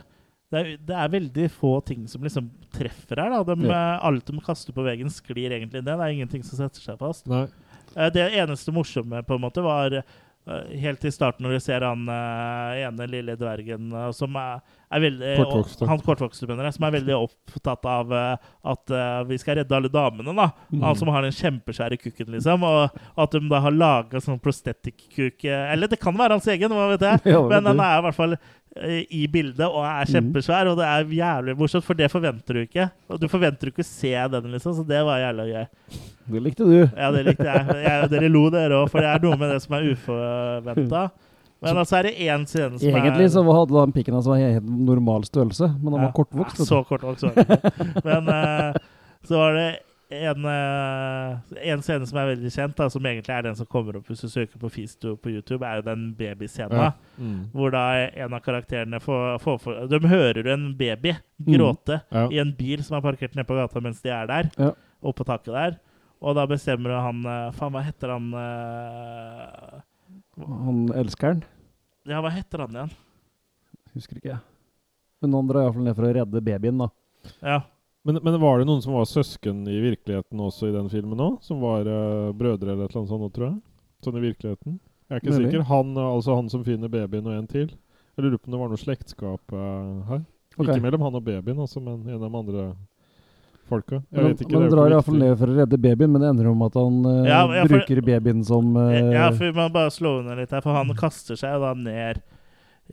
det er, det er veldig få ting som liksom treffer her. Da. De, Ja. eh, alt de kaster på veggen, sklir egentlig ned. Det er ingenting som setter seg fast. Nei. Eh, Det eneste morsomme på en måte var eh, helt i starten når du ser han eh, ene lille dvergen eh, som er, er veldig Kortvokste. Han kortvokste, mener jeg, som er veldig opptatt av eh, at eh, vi skal redde alle damene. da Han som har den kjempesvære kukken, liksom. Og at de da har laga sånn prosthetic-kuk eh, Eller det kan være hans egen, hva vet jeg. Men den er i hvert fall eh, i bildet og er Mm. kjempesvær, og det er jævlig morsomt, for det forventer du ikke. Og du forventer ikke å se den, liksom, så det var jævla gøy. Det likte du. Ja, det likte jeg. jeg dere lo, dere òg, for det er noe med det som er uforventa. Men altså er det én scene som Egentlig er så hadde han pikken hans helt normal størrelse, men han Ja. var kortvokst. vet. Så kortvokst var han ikke. Men uh, så var det en, eh, en scene som er veldig kjent, da, som egentlig er den som kommer opp hvis du søker på Fisto på YouTube, er jo den babyscenen. Ja. Mm. Hvor da en av karakterene får, får, får De hører en baby gråte Ja. i en bil som er parkert nede på gata mens de er der. Ja. Oppe på taket der. Og da bestemmer han eh, Faen, hva heter han uh, Han elskeren. Ja, hva heter han igjen? Husker ikke jeg. Men han drar iallfall ned for å redde babyen, da. Ja. Men, men var det noen som var søsken i virkeligheten også i den filmen òg? Som var uh, brødre eller et eller annet sånt, tror jeg? Sånn i virkeligheten? Jeg er ikke Mulig. sikker. Han, eh, altså han som finner babyen, og en til. Jeg lurer på om det var noe slektskap uh, her. Okay. Ikke mellom han og babyen, altså, men en av de andre folka. Jeg Men, vet ikke. han drar iallfall ned for å redde babyen, men det ender om at han uh, Ja, ja, for- bruker babyen som ja, for vi må bare slå under litt her, for han kaster seg jo da ned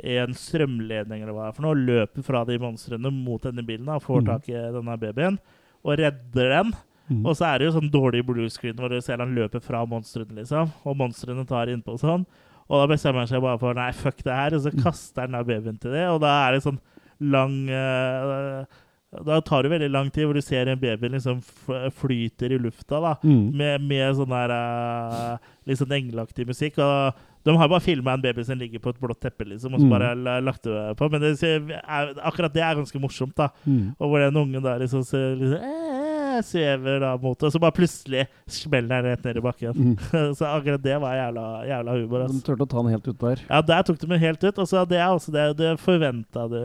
en strømledning eller hva det er for noe, løper fra de monstrene mot denne bilen da, og får Mhm. tak i denne babyen, og redder den. Mm. Og så er det jo sånn dårlig bluescreen hvor du ser han løper fra monstrene, liksom. Og monstrene tar innpå og sånn. Og da bestemmer han seg bare for nei, fuck det her, og så kaster han da babyen til det. Og da er det sånn lang uh, Da tar det veldig lang tid hvor du ser en baby liksom flyter i lufta, da. Mm. Med, med sånn der uh, litt sånn engleaktig musikk. Og de har bare filma en baby som ligger på et blått teppe, liksom, og så Mm. bare la- lagt det på. Men det, er, akkurat det er ganske morsomt, da. Mm. Og hvor den ungen der liksom, ser- liksom eh, svever da mot det, og så bare plutselig smeller den rett ned i bakken. Mm. så akkurat det var jævla, jævla humor. De ass. turte å ta den helt ut der. Ja, der tok de den helt ut. Og så det er også det det forventa du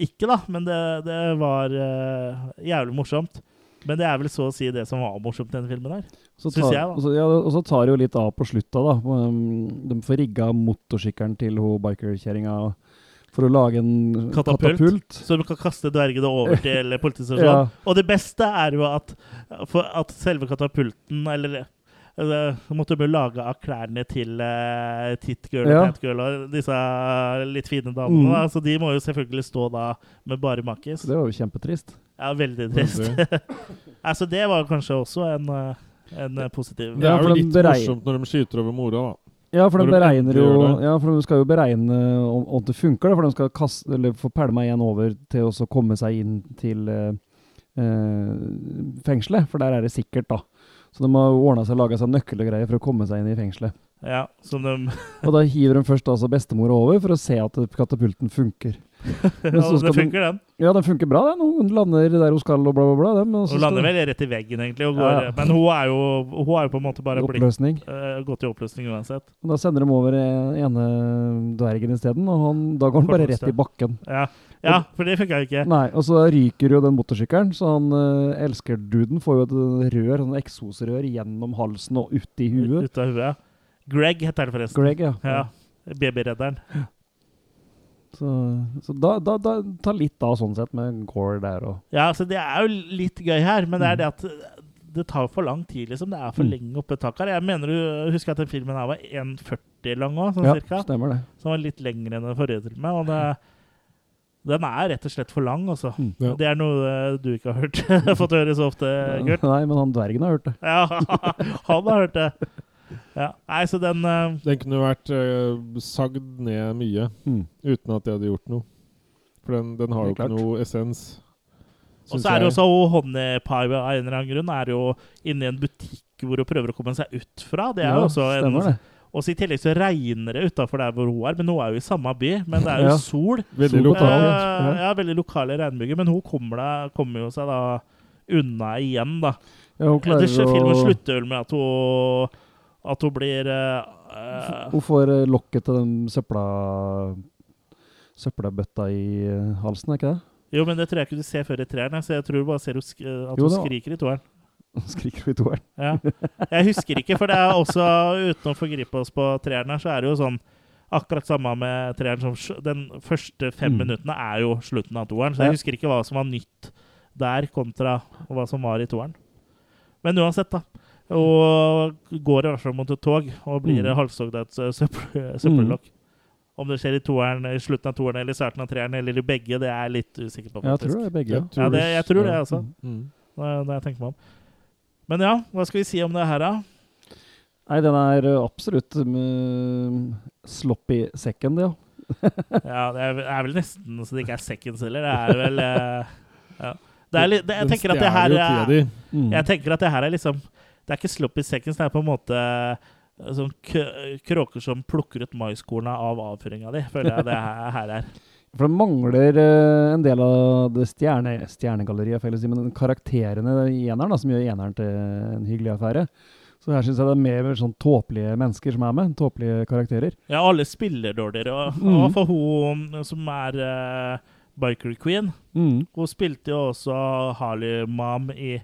ikke, da. Men det, det var uh, jævlig morsomt. Men det er vel så å si det som var morsomt i denne filmen her. Syns jeg, da. og, så, ja, og så tar det jo litt av på slutta, da. Um, De får rigga motorsykkelen til hun bikerkjerringa for å lage en Katapult. katapult. Så de kan kaste dvergene over til politistasjonen. Ja. Og det beste er jo at, for at selve katapulten Eller eh, så måtte jo lage av klærne til uh, Titgirl Ja. Tatgirl og disse litt fine damene. Mm. Da. Så de må jo selvfølgelig stå da med bare makis. Det var jo kjempetrist. Ja, veldig trist. altså, det var kanskje også en, eh, en eh, positiv Det er jo litt morsomt når de skyter over mora, da. Ja, for de beregner jo. Ja, for de skal jo beregne om, om det funker, da, for de skal kaste, eller få pælma igjen over til å komme seg inn til eh, eh, fengselet, for der er det sikkert, da. Så de har ordna seg og laga seg nøkkelgreier for å komme seg inn i fengselet. Ja, som de Og da hiver de først altså bestemor over for å se at katapulten funker. ja, Det funker, den. Ja, den funker bra, den. Hun lander der hun skal og bla, bla, bla. Den, Hun lander vel rett i veggen, egentlig. Går, Ja. Men hun er, jo, hun er jo på en måte bare blitt Oppløsning. eh, gått i oppløsning uansett. Og Da sender de over eh, ene dvergen isteden, og han, da går han bare rett i bakken. Ja, ja for det funka jo ikke. Nei, og så ryker jo den motorsykkelen, så han uh, elsker-duden får jo et rør, sånn eksosrør gjennom halsen og ut i huet. Ut av huet. Greg heter det forresten. Greg, ja. Ja. Babyredderen. Så, så da, da, da ta litt av sånn sett med Gore der og Ja, altså det er jo litt gøy her, men det er Mm. det at det tar for lang tid, liksom. Det er for Mm. lenge oppe i taket her. Jeg mener du husker at den filmen her var 1,40 lang òg, sånn Ja, cirka. stemmer det. Som var litt lengre enn den forrige filmen. Og det, Den er rett og slett for lang, altså. Mm. Ja. Det er noe eh, du ikke har hørt. fått høre så ofte, Gurt. Nei, men han dvergen har hørt det. Ja, han har hørt det. Ja. Nei, så den uh, Den kunne vært uh, sagd ned mye Mm. uten at de hadde gjort noe. For den, den har jo ikke noe essens. Og så er det jo også hun Honey Pie av en eller annen grunn er jo inne i en butikk hvor hun prøver å komme seg ut fra. Det er jo også en, stemmer det. Og så i tillegg så regner det utafor der hvor hun er, men hun er jo i samme by. Men det er jo Ja. sol. Veldig lokale. Eh, Ja. ja, veldig lokale regnbyger. Men hun kommer, da, kommer jo seg da unna igjen, da. Ja, hun klarer Det, filmen slutter vel med at hun At hun blir eh, Hun får eh, lokket til den søpla søppelbøtta i halsen, er ikke det? Jo, men det tror jeg ikke du ser før i treeren. Så jeg tror du bare ser hun at hun skriker i toeren. Skriker i toeren. Ja. Jeg husker ikke, for det er også, uten å forgripe oss på treeren her, så er det jo sånn akkurat samme med treeren som Den første fem Mm. minuttene er jo slutten av toeren, så jeg husker ikke hva som var nytt der kontra hva som var i toeren. Men uansett, da. Og går i hvert fall mot et tog og blir Mm. halshogd av et sø- søppel, søppellokk. Om det skjer i toeren, i slutten av toeren eller i starten av treeren eller i begge, det er jeg litt usikker på. Faktisk. Jeg tror det er begge. Ja. Ja, det, jeg tror det, altså. Mm. Når det jeg tenker meg om. Men ja, hva skal vi si om det her, da? Nei, den er eh, absolutt um, sloppy second, ja. Ja, det er, er vel nesten så det ikke er seconds heller. Det er vel eh, ja. det er det, jeg, tenker at det her er. Mm. jeg tenker at det her er liksom Det er ikke sloppy seconds, det er på en måte sånn kråker som plukker ut maiskorna av avføringa di, føler jeg det her, er. For det mangler eh, en del av det stjerne, stjernegalleriet, si, men karakterene i eneren, da, som gjør eneren til en hyggelig affære. Så her syns jeg det er mer sånn tåpelige mennesker som er med. Tåpelige karakterer. Ja, alle spiller dårligere. Og, mm. og for hun som er uh, Biker Queen Mm. Hun spilte jo også Harley Mom i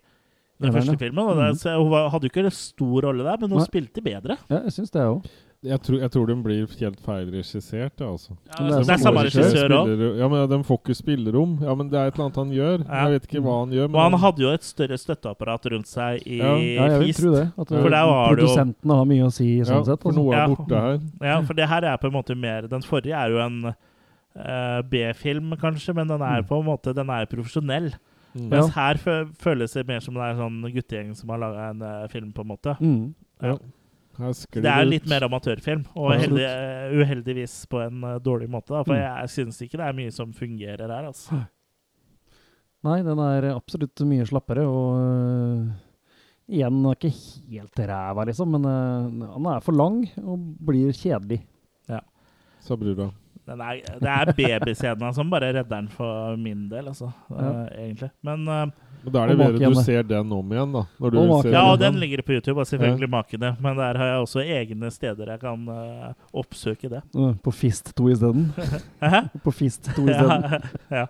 den første ja. filmen. Og det, Mhm. så hun hadde jo ikke en stor rolle der, men hun Nei. spilte bedre. Ja, jeg syns det òg. Jeg tror, jeg tror den blir helt feilregissert, ja, altså. Ja, Men det, det er samme regissør. òg. Ja, men De får ikke spillerom. Ja, men Det er et eller annet han gjør. Ja. Jeg vet ikke hva han gjør. Og han hadde jo et større støtteapparat rundt seg i Ja. Ja, jeg vil tro det. At For der var produsentene har mye å si ja, sånn sett. For Altså. noe er Ja. borte her. Ja, for det her er på en måte mer Den forrige er jo en uh, B-film, kanskje, men den er Mm. på en måte Den er profesjonell. Mm. Mens her føles det mer som det er en sånn guttegjeng som har laga en uh, film, på en måte. Mm. Ja. Det er litt mer amatørfilm, og heldig, uh, uheldigvis på en uh, dårlig måte. Da, for Mm. jeg syns ikke det er mye som fungerer her. Altså. Nei, den er absolutt mye slappere, og igjen den er ikke helt ræva, liksom, men han er for lang og blir kjedelig. Så blir det Den er, det er babyscena som bare redder den for min del, altså. eh, egentlig. Men eh, Men da er det bedre du ser den om igjen, da. Når du Og ser Ja, og den. den ligger på YouTube, og selvfølgelig makene. Men der har jeg også egne steder jeg kan uh, oppsøke det. Øh, På Fist 2 isteden. På Fist 2 isteden. ja. ja.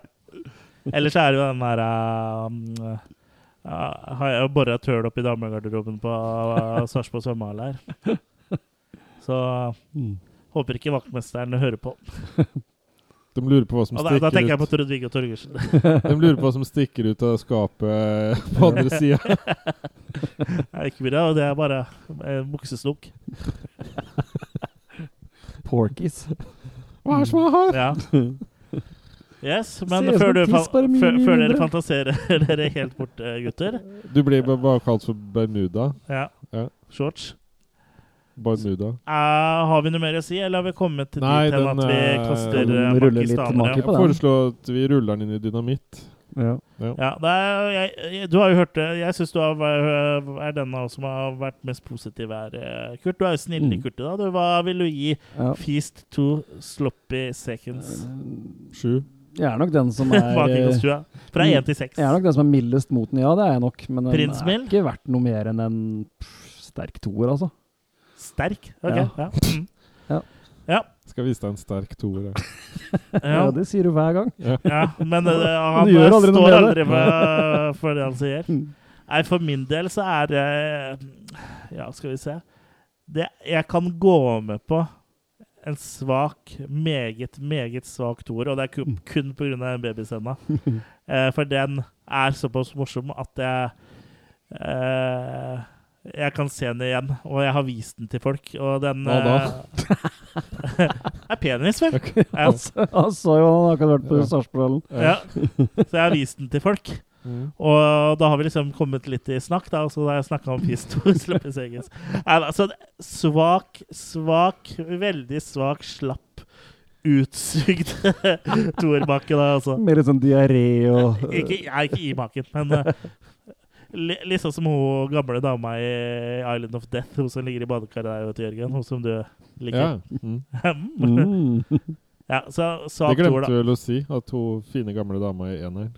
Ellers er det jo den der uh, uh, Har jeg jo bora et høl opp i damegarderoben på uh, Sarpsborg svømmehall her. Så Mm. Håper ikke vaktmesteren hører på. De lurer på hva som stikker da, da tenker jeg på Trudvig Trond-Viggo Torgersen. De lurer på hva som stikker ut av skapet på andre sida. Nei, ikke bra, det er bare en buksesnok. Porkies. Hva er det som er her? Ja. Yes, men ut før, du før, før dere fantaserer dere helt bort, eh, gutter Du blir bare kalt for Bermuda. Ja. Ja. Shorts. Bermuda. Uh, har vi noe mer å si, eller har vi kommet til Nei, dit hen at vi eh, kaster pakistanere? Jeg foreslår at vi ruller den inn i dynamitt. Ja. Ja, det er, jeg, du har jo hørt det. Jeg syns du har, er den av oss som har vært mest positiv her, eh, Kurt. Du er jo snill i Mm. Kurt i dag. Du, Hva vil du gi Ja. Feast to sloppy seconds? Sju. Jeg er nok den som er. Fra Mm. én til seks. Jeg er nok den som er mildest mot den, ja, det er jeg nok. Men den Prins er ikke verdt noe mer enn en pff, sterk toer, altså. Sterk? OK. Ja. Ja. Mm. Ja. Ja. Skal vise deg en sterk toer. Ja. ja. det sier du hver gang. ja. Men uh, han aldri står aldri med, for det han sier. Mm. Nei, for min del så er det Ja, skal vi se det, Jeg kan gå med på en svak, meget, meget svak toer, og det er kun, kun pga. babyscena. Eh, for den er såpass morsom at jeg eh, Jeg kan se den igjen, og jeg har vist den til folk, og den Hva da? eh, er penis, vel? Ja. Han sa- jo han akkurat vært på Ja. Sarpsborg. ja. Så jeg har vist den til folk. Mm. Og da har vi liksom kommet litt i snakk, da. Og så har jeg snakka om Fist 2. i Eggens. Nei, Altså, svak, svak, veldig svak, slapp, utsugd toerbakke, da, altså. Mer litt sånn diaré og Ikke, ja, ikke i maken, men eh, li, liksom som hun gamle dama i Island of Death, hun som ligger i badekaret der, vet du, Jørgen. Hun som du liker. Ja. mm. ja, så Det glemte du vel å si, at hun fine gamle dama i eneren.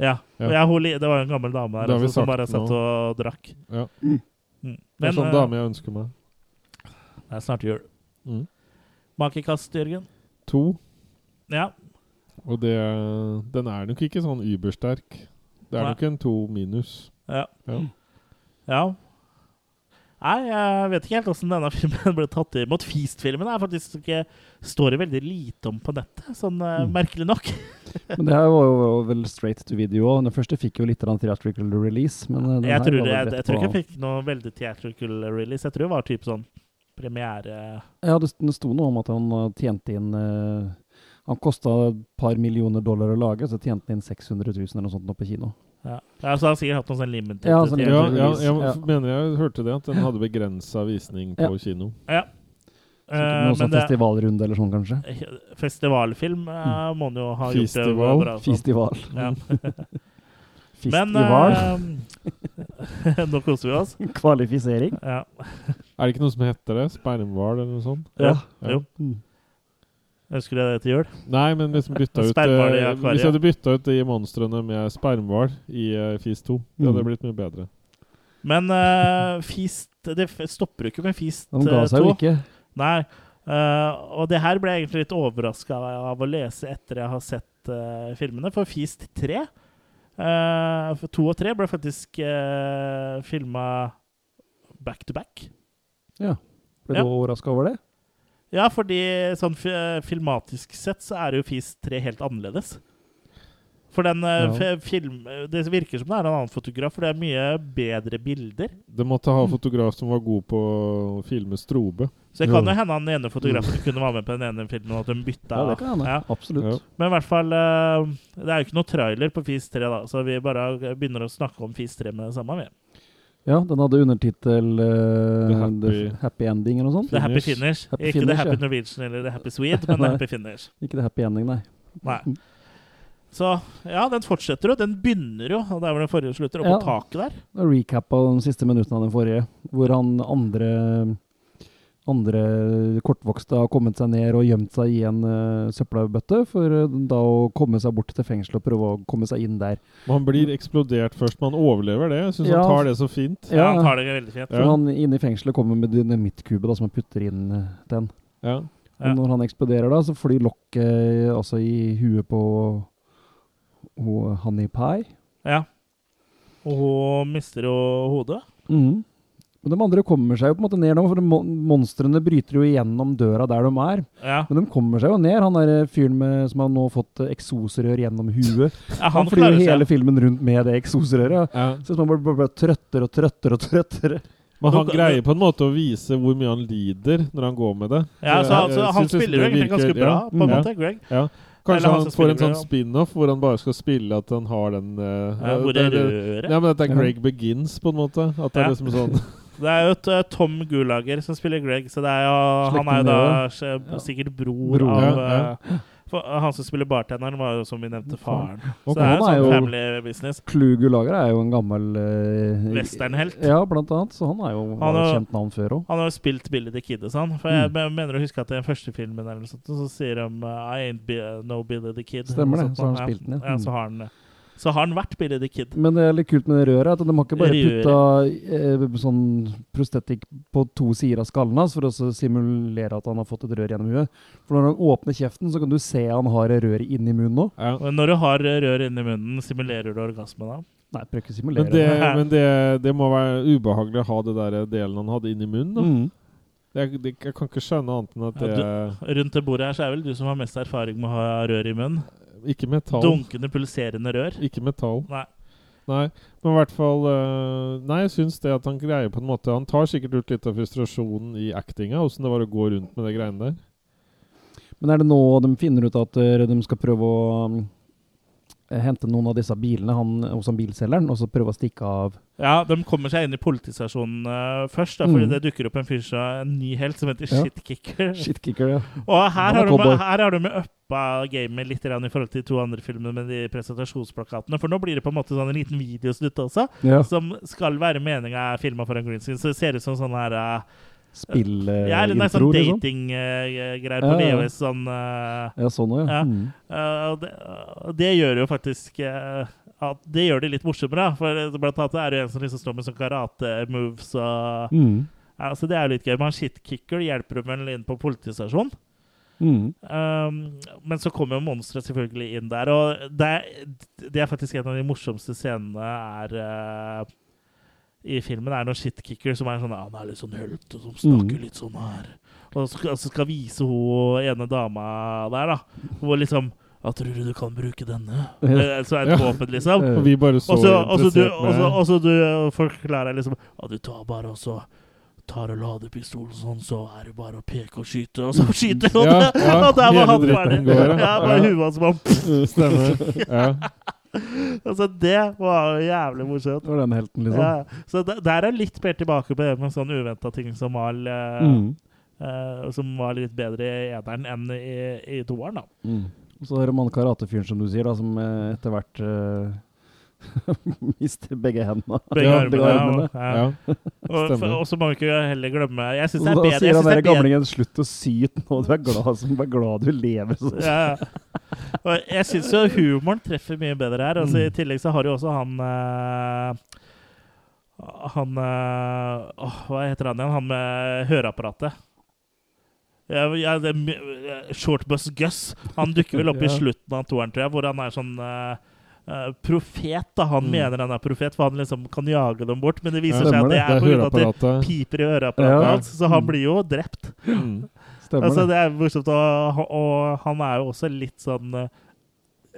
Ja, Ja. ja. hun, det var jo en gammel dame der altså, som bare satt nå. og drakk. Ja. Mm. Det er sånn eh, dame jeg ønsker meg. det er snart jul. Mm. Makekast, Jørgen? To. Ja. Og det, den er nok ikke sånn übersterk. Det er Nei. nok en to minus. Ja. Ja. ja. Nei, jeg vet ikke helt åssen denne filmen ble tatt imot. Feast-filmen er faktisk ikke står det veldig lite om på nettet, sånn eh, Mm. merkelig nok. Men det her var jo vel straight to video. òg. Den første fikk jo litt av en theatrical release. Men eh, den Jeg her tror, jeg, jeg tror ikke jeg fikk noe veldig theatrical release. Jeg tror det var typ sånn premiere Ja, det, det sto noe om at han uh, tjente inn uh, Han kosta et par millioner dollar å lage, så tjente han inn 600 000 eller noe sånt nå på kino. Ja, ja Så han har sikkert hatt noen sånn limited Ja, sånn Ja, ja, jeg Ja. mener jeg hørte det, at den hadde begrensa visning på Ja. kino. Ja. Sikkert Eh, noe sånn festivalrunde eller sånn, kanskje. festivalfilm eh, må han jo ha gjort det Festival. bra. sånn. Festival. Festival. Men Festival. eh, nå koser vi oss. Kvalifisering. Ja. Er det ikke noe som heter det? Spermhval eller noe sånt? ja. Ja. Jo. Ønsker du det til jul? Nei, men liksom bytta ut eh. Hvis jeg hadde bytta ut de monstrene med spermhval i uh, FIS 2, det hadde Mm. blitt mye bedre. Men uh, Fist Det stopper jo ikke med Fist 2. De ga eh, seg jo ikke. Nei. Uh, og det her ble jeg egentlig litt overraska av å lese etter jeg har sett uh, filmene. For Fist 3 uh, for 2 og 3 ble faktisk uh, filma back to back. Ja. Ble Ja. du overraska over det? Ja, fordi sånn fi filmatisk sett så er jo Fis 3 helt annerledes. For den eh, Ja. f- film Det virker som det er en annen fotograf, for det er mye bedre bilder. Det måtte ha fotograf som var god på å filme strobe. Så det kan Jo. hende han ene fotografen kunne være med på den ene filmen, og at de bytta. Ja, det kan hende. Ja. Absolutt. Ja. Men i hvert fall eh, Det er jo ikke noe trailer på Fis 3, da, så vi bare begynner å snakke om Fis 3 med det samme. Vi. Ja, den hadde undertittel uh, Happy- Happy Ending eller noe sånt. The Happy Finish. Finish. Happy ikke Finish, The Happy ja. Norwegian eller The Happy Swede, men The Nei. Happy Finish. Ikke The Happy Ending, nei. Nei. Så ja, den fortsetter jo. Den begynner jo, og der hvor den forrige slutter, Ja. på taket der. Recap av de siste minuttene av den forrige, hvor han andre andre kortvokste har kommet seg ned og gjemt seg i en uh, søppelbøtte for eh, da å komme seg bort til fengselet og prøve å komme seg inn der. Man blir eksplodert først, man overlever det. Jeg syns Ja. han tar det så fint. Ja, Ja, han tar det veldig fint. Ja. han inne i fengselet kommer med dynamittkube da, som han putter inn eh, den. Ja. Ja. Og når han eksploderer da, så flyr lokket også i huet på ho- Honey Pie. Ja. Og hun mister jo hodet. Mhm. Men de andre kommer seg jo på en måte ned nå, for de monstrene bryter jo igjennom døra der de er. Ja. Men de kommer seg jo ned. Han der fyren med, som har nå fått eh, eksosrør gjennom huet. ja Han, han flyr jo hele filmen rundt med det eksosrøret. Ja. Så man blir bare, trøttere og trøttere og trøttere. Men han greier på en måte å vise hvor mye han lider når han går med det. Ja, så, altså, han spiller jo det egentlig ganske bra, ja. på en Mm. måte, Greg. Ja. Kanskje han han får en sånn spin-off hvor han bare skal spille at han har den uh, Ja, hvor det det- røret? Ja, men at det er Greg Begins, på en måte. At det Ja. er liksom sånn Det er jo et uh, Tom Gulager som spiller Greg, så det er jo, han er jo da sj- sikkert bror, Bror, av eh, for Han som spiller bartenderen, var jo som vi nevnte, faren. Og Så det er jo er sånn jo family business. Klugulager er jo en gammel uh, Westernhelt. Ja, blant annet. Så han er jo Han har kjent navn før òg. Han har jo spilt Billy the Kid og sånn. For jeg Mm. mener å huske at i den første filmen eller sånt, så sier de uh, I ain't be, no Billy the Kid. Stemmer det, så har han spilt den, ja. ja. så, har han, så har han vært Billy the Kid. Men det er litt kult med det røret, at de har ikke bare Røret. putta eh, sånn prostetikk på to sider av skallen hans for å så simulere at han har fått et rør gjennom huet. For når han åpner kjeften, så kan du se han har rør inni munnen òg. ja. Når du har rør inni munnen, simulerer du orgasme da? Nei, prøver ikke å simulere Men, det, men det, det må være ubehagelig å ha det der delen han hadde inni munnen. Da. Mm. Jeg, jeg kan ikke skjønne annet enn at det Ja, Rundt det bordet her så er vel du som har mest erfaring med å ha rør i munnen. Ikke metall. Dunkende, pulserende rør. Ikke metall. Nei. Nei, men i hvert fall uh, Nei, jeg syns det at han greier på en måte Han tar sikkert ut litt av frustrasjonen i actinga, åssen det var å gå rundt med de greiene der. Men er det nå de finner ut at eh, de skal prøve å um, hente noen av disse bilene han, hos han bilselgeren, og så prøve å stikke av Ja, de kommer seg inn i politistasjonen uh, først, da, fordi Mm. det dukker opp en fyr som en ny helt som heter Ja. Shitkicker. Shitkicker, ja. Og her er har, de, her har de uppa gamet litt i forhold til de to andre filmene med de presentasjonsplakatene. For nå blir det på en måte sånn en liten videosnutt også, Ja. som skal være meninga filma for en green screen. Så det ser ut som sånn her uh, Spillintro, Ja, eller nei, sånn liksom. datinggreier på Ja. VHS. Sånn uh, Ja, sånn òg, ja. Ja. Mm. Uh, det, det gjør jo faktisk uh, at Det gjør det litt morsommere. For blant annet er det en som liksom står med sånn karate-moves og Mm. ja, Så det er jo litt gøy. Men han shitkicker hjelper vel inn på politistasjonen. Mm. Um, men så kommer jo monsteret selvfølgelig inn der, og det er, det er faktisk en av de morsomste scenene er uh, i filmen. er noen shitkicker som er sånn Han er litt sånn hølt, og som snakker Mm. litt sånn her. Og skal, altså skal vise hun ene dama der, da. Hvor liksom ja, 'Tror du du kan bruke denne?' Eh, Så er det et Ja. våpen, liksom. Og vi bare så Og så du, og og du forklarer liksom Ja, du tar bare og så tar og lader pistolen sånn, så er det bare å peke og skyte, og så skyter hun! Ja, ja, og der var han ferdig! går, ja. Ja, bare Ja. huet hans bare Stemmer. Ja. Altså, det var jævlig morsomt. Det var den helten, liksom. Ja, så der, er litt mer tilbake på med sånn uventa ting som var, eh, Mm. Uh, som var litt bedre i eneren enn i, i toeren, da. Mm. Og så har man karatefyren, som du sier, da, som eh, etter hvert uh, mister begge hendene. Begge Ja, armene. begge ja, armene. ja. ja. Og, og så må vi ikke heller glemme Jeg syns det er da bedre. sier han der er gamlingen 'slutt å syte nå, du er glad, som, er glad du lever'. Så. ja. Og jeg syns jo humoren treffer mye bedre her. Altså, I Mm. tillegg så har jo også han uh, Han eh, Hva heter han igjen? Han med høreapparatet. Ja, ja, det, er my- Shortbus Gus. Han dukker vel opp i slutten av toeren, tror jeg, hvor han er sånn eh, eh, profet. da Han Mm. mener han er profet, for han liksom kan jage dem bort. Men det viser Ja, seg at det er av at det piper i høreapparatet Ja. hans. Så han Mm. blir jo drept. Mm. Altså, det. er morsomt, og, og han er jo også litt sånn uh,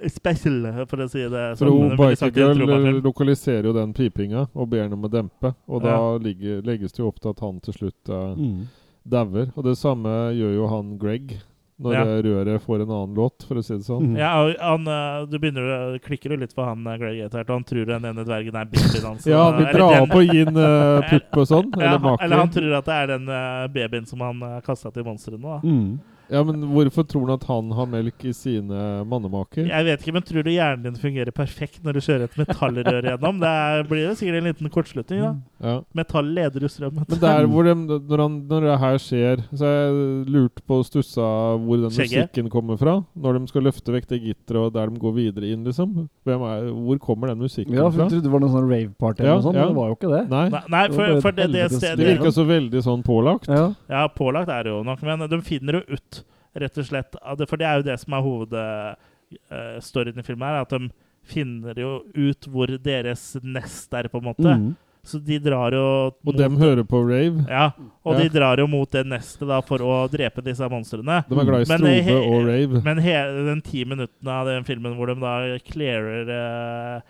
special, for å si det For sånn. Bikergirl lokaliserer jo den pipinga og ber henne om å dempe. Og da Ja. ligger, legges det jo opp til at han til slutt uh, Mm. Dauer. Og det samme gjør jo han Greg når Ja. røret får en annen låt, for å si det sånn. Mm. Ja, han, eh, du begynner å klikker jo litt på han eh, Greg etter hvert, han tror den ene dvergen er babyen hans. Ja, han vil dra opp og gi en uh, pupp og sånn. ja, eller eller han tror at det er den uh, babyen som han uh, kasta til monstrene. Mm. Ja, men hvorfor tror han at han har melk i sine mannemaker? Jeg vet ikke, men tror du hjernen din fungerer perfekt når du kjører et metallrør gjennom? Det er, blir jo sikkert en liten kortslutning, da. Ja. Metall leder jo strømmen. Men der hvor de, når, han, når det her skjer, så har jeg lurt på og stussa hvor den Skjegget? musikken kommer fra. Når de skal løfte vekk det gitteret, og der de går videre inn, liksom. Hvem er, hvor kommer den musikken Ja, for fra? jeg trodde det var noe sånn rave-party eller noe sånt, ja. men det var jo ikke det. Nei, Nei, nei Det for, for det, det helvetes det virka så veldig sånn pålagt. Ja. Ja, pålagt er det jo nok, men de finner jo ut, rett og slett For det er jo det som er hovedstoryen i filmen, her, at de finner jo ut hvor deres nest er, på en måte. Mm. Så de drar jo Og dem hører på rave. Ja, og Ja. de drar jo mot det nestet da for å drepe disse monstrene. De er glad i strobe he- og rave. Men hele den ti minuttene av den filmen hvor de da clearer uh,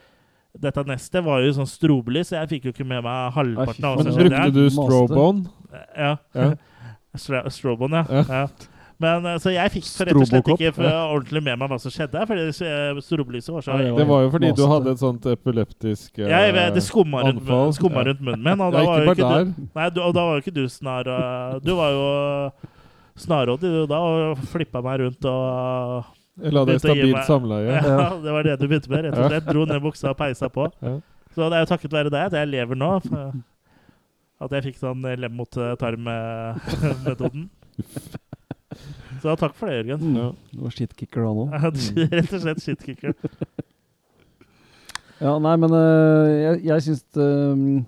dette nestet, var jo sånn strobelys, så jeg fikk jo ikke med meg halvparten av Men brukte du strobone? Ja. Ja. Strobone, Strobon, ja. Ja. Men eh, Så jeg fikk rett og slett ikke ordentlig med meg hva som skjedde, fordi eh, strobelyset var så Ja, det Det var jo fordi du hadde et sånt epileptisk uh, ja, jeg vet, Det skumma rundt, skumma rundt munnen min. Og da var jo ikke du, nei, du, og da var jo ikke du snar Uh, Du var jo snarrådig du da, og flippa meg rundt og Jeg la Begynte å gi stabilt samleie. Ja, det var det du begynte med. rett og slett Dro ned buksa og peisa på. Så det er jo takket være deg at jeg lever nå. for At jeg fikk sånn lem mot eh, tarm-metoden. Så takk for det, Jørgen. Mm. Ja. Du var shitkicker da nå. Ja, Rett og slett shitkicker. Ja, nei, men uh, jeg, jeg syns det, um,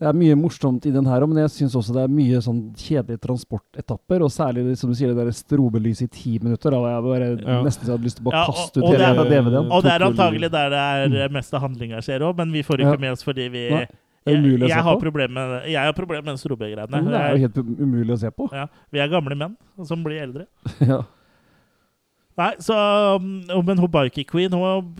det er mye morsomt i den her, men jeg syns også det er mye sånn kjedelige transportetapper. Og særlig som du sier, det der strobelyset i ti minutter. Da jeg bare Ja. nesten så jeg hadde lyst til å bare Ja, kaste ut og hele DVD-en. Og det er antagelig der det er mest av handlinga skjer òg, men vi får ikke med oss fordi vi Nei, det er umulig å se jeg har problemer med, jeg har problemer med strobegreiene. Det er jo helt um- umulig å se på. Ja, vi er gamle menn som blir eldre. ja. Nei, så um, Men hun Bikie Queen hun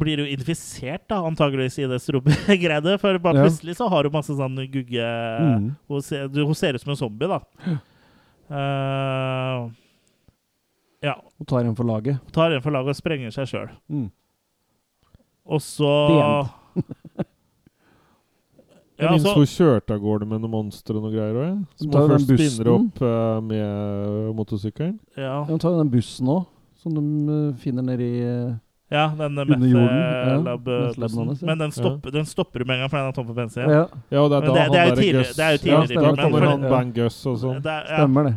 blir jo infisert, da, antageligvis, i det strobegreiene. For bare Ja. plutselig så har hun masse sånn gugge Mm. hun, ser, hun ser ut som en zombie, da. Uh, Ja. Hun tar en for laget. Hun Tar en for laget og sprenger seg sjøl. Mm. Og så. Jeg Ja, minst så, hun kjørte av gårde med noen monstre og noe greier òg. Som hun først spinner bussen. opp uh, med motorsykkelen. ja, De tar jo den bussen òg, som de eh, finner nedi uh, ja, den Under jorden, ja. Ja. Men den stopper, den stopper jo med en gang, for den er tom for bensin. Ja, Ja, og det er Men da det- han det er tidligere- Gus det er jo tidligere Ja, Da kommer han ja. Bang Gus og sånn. Er- ja. stemmer det.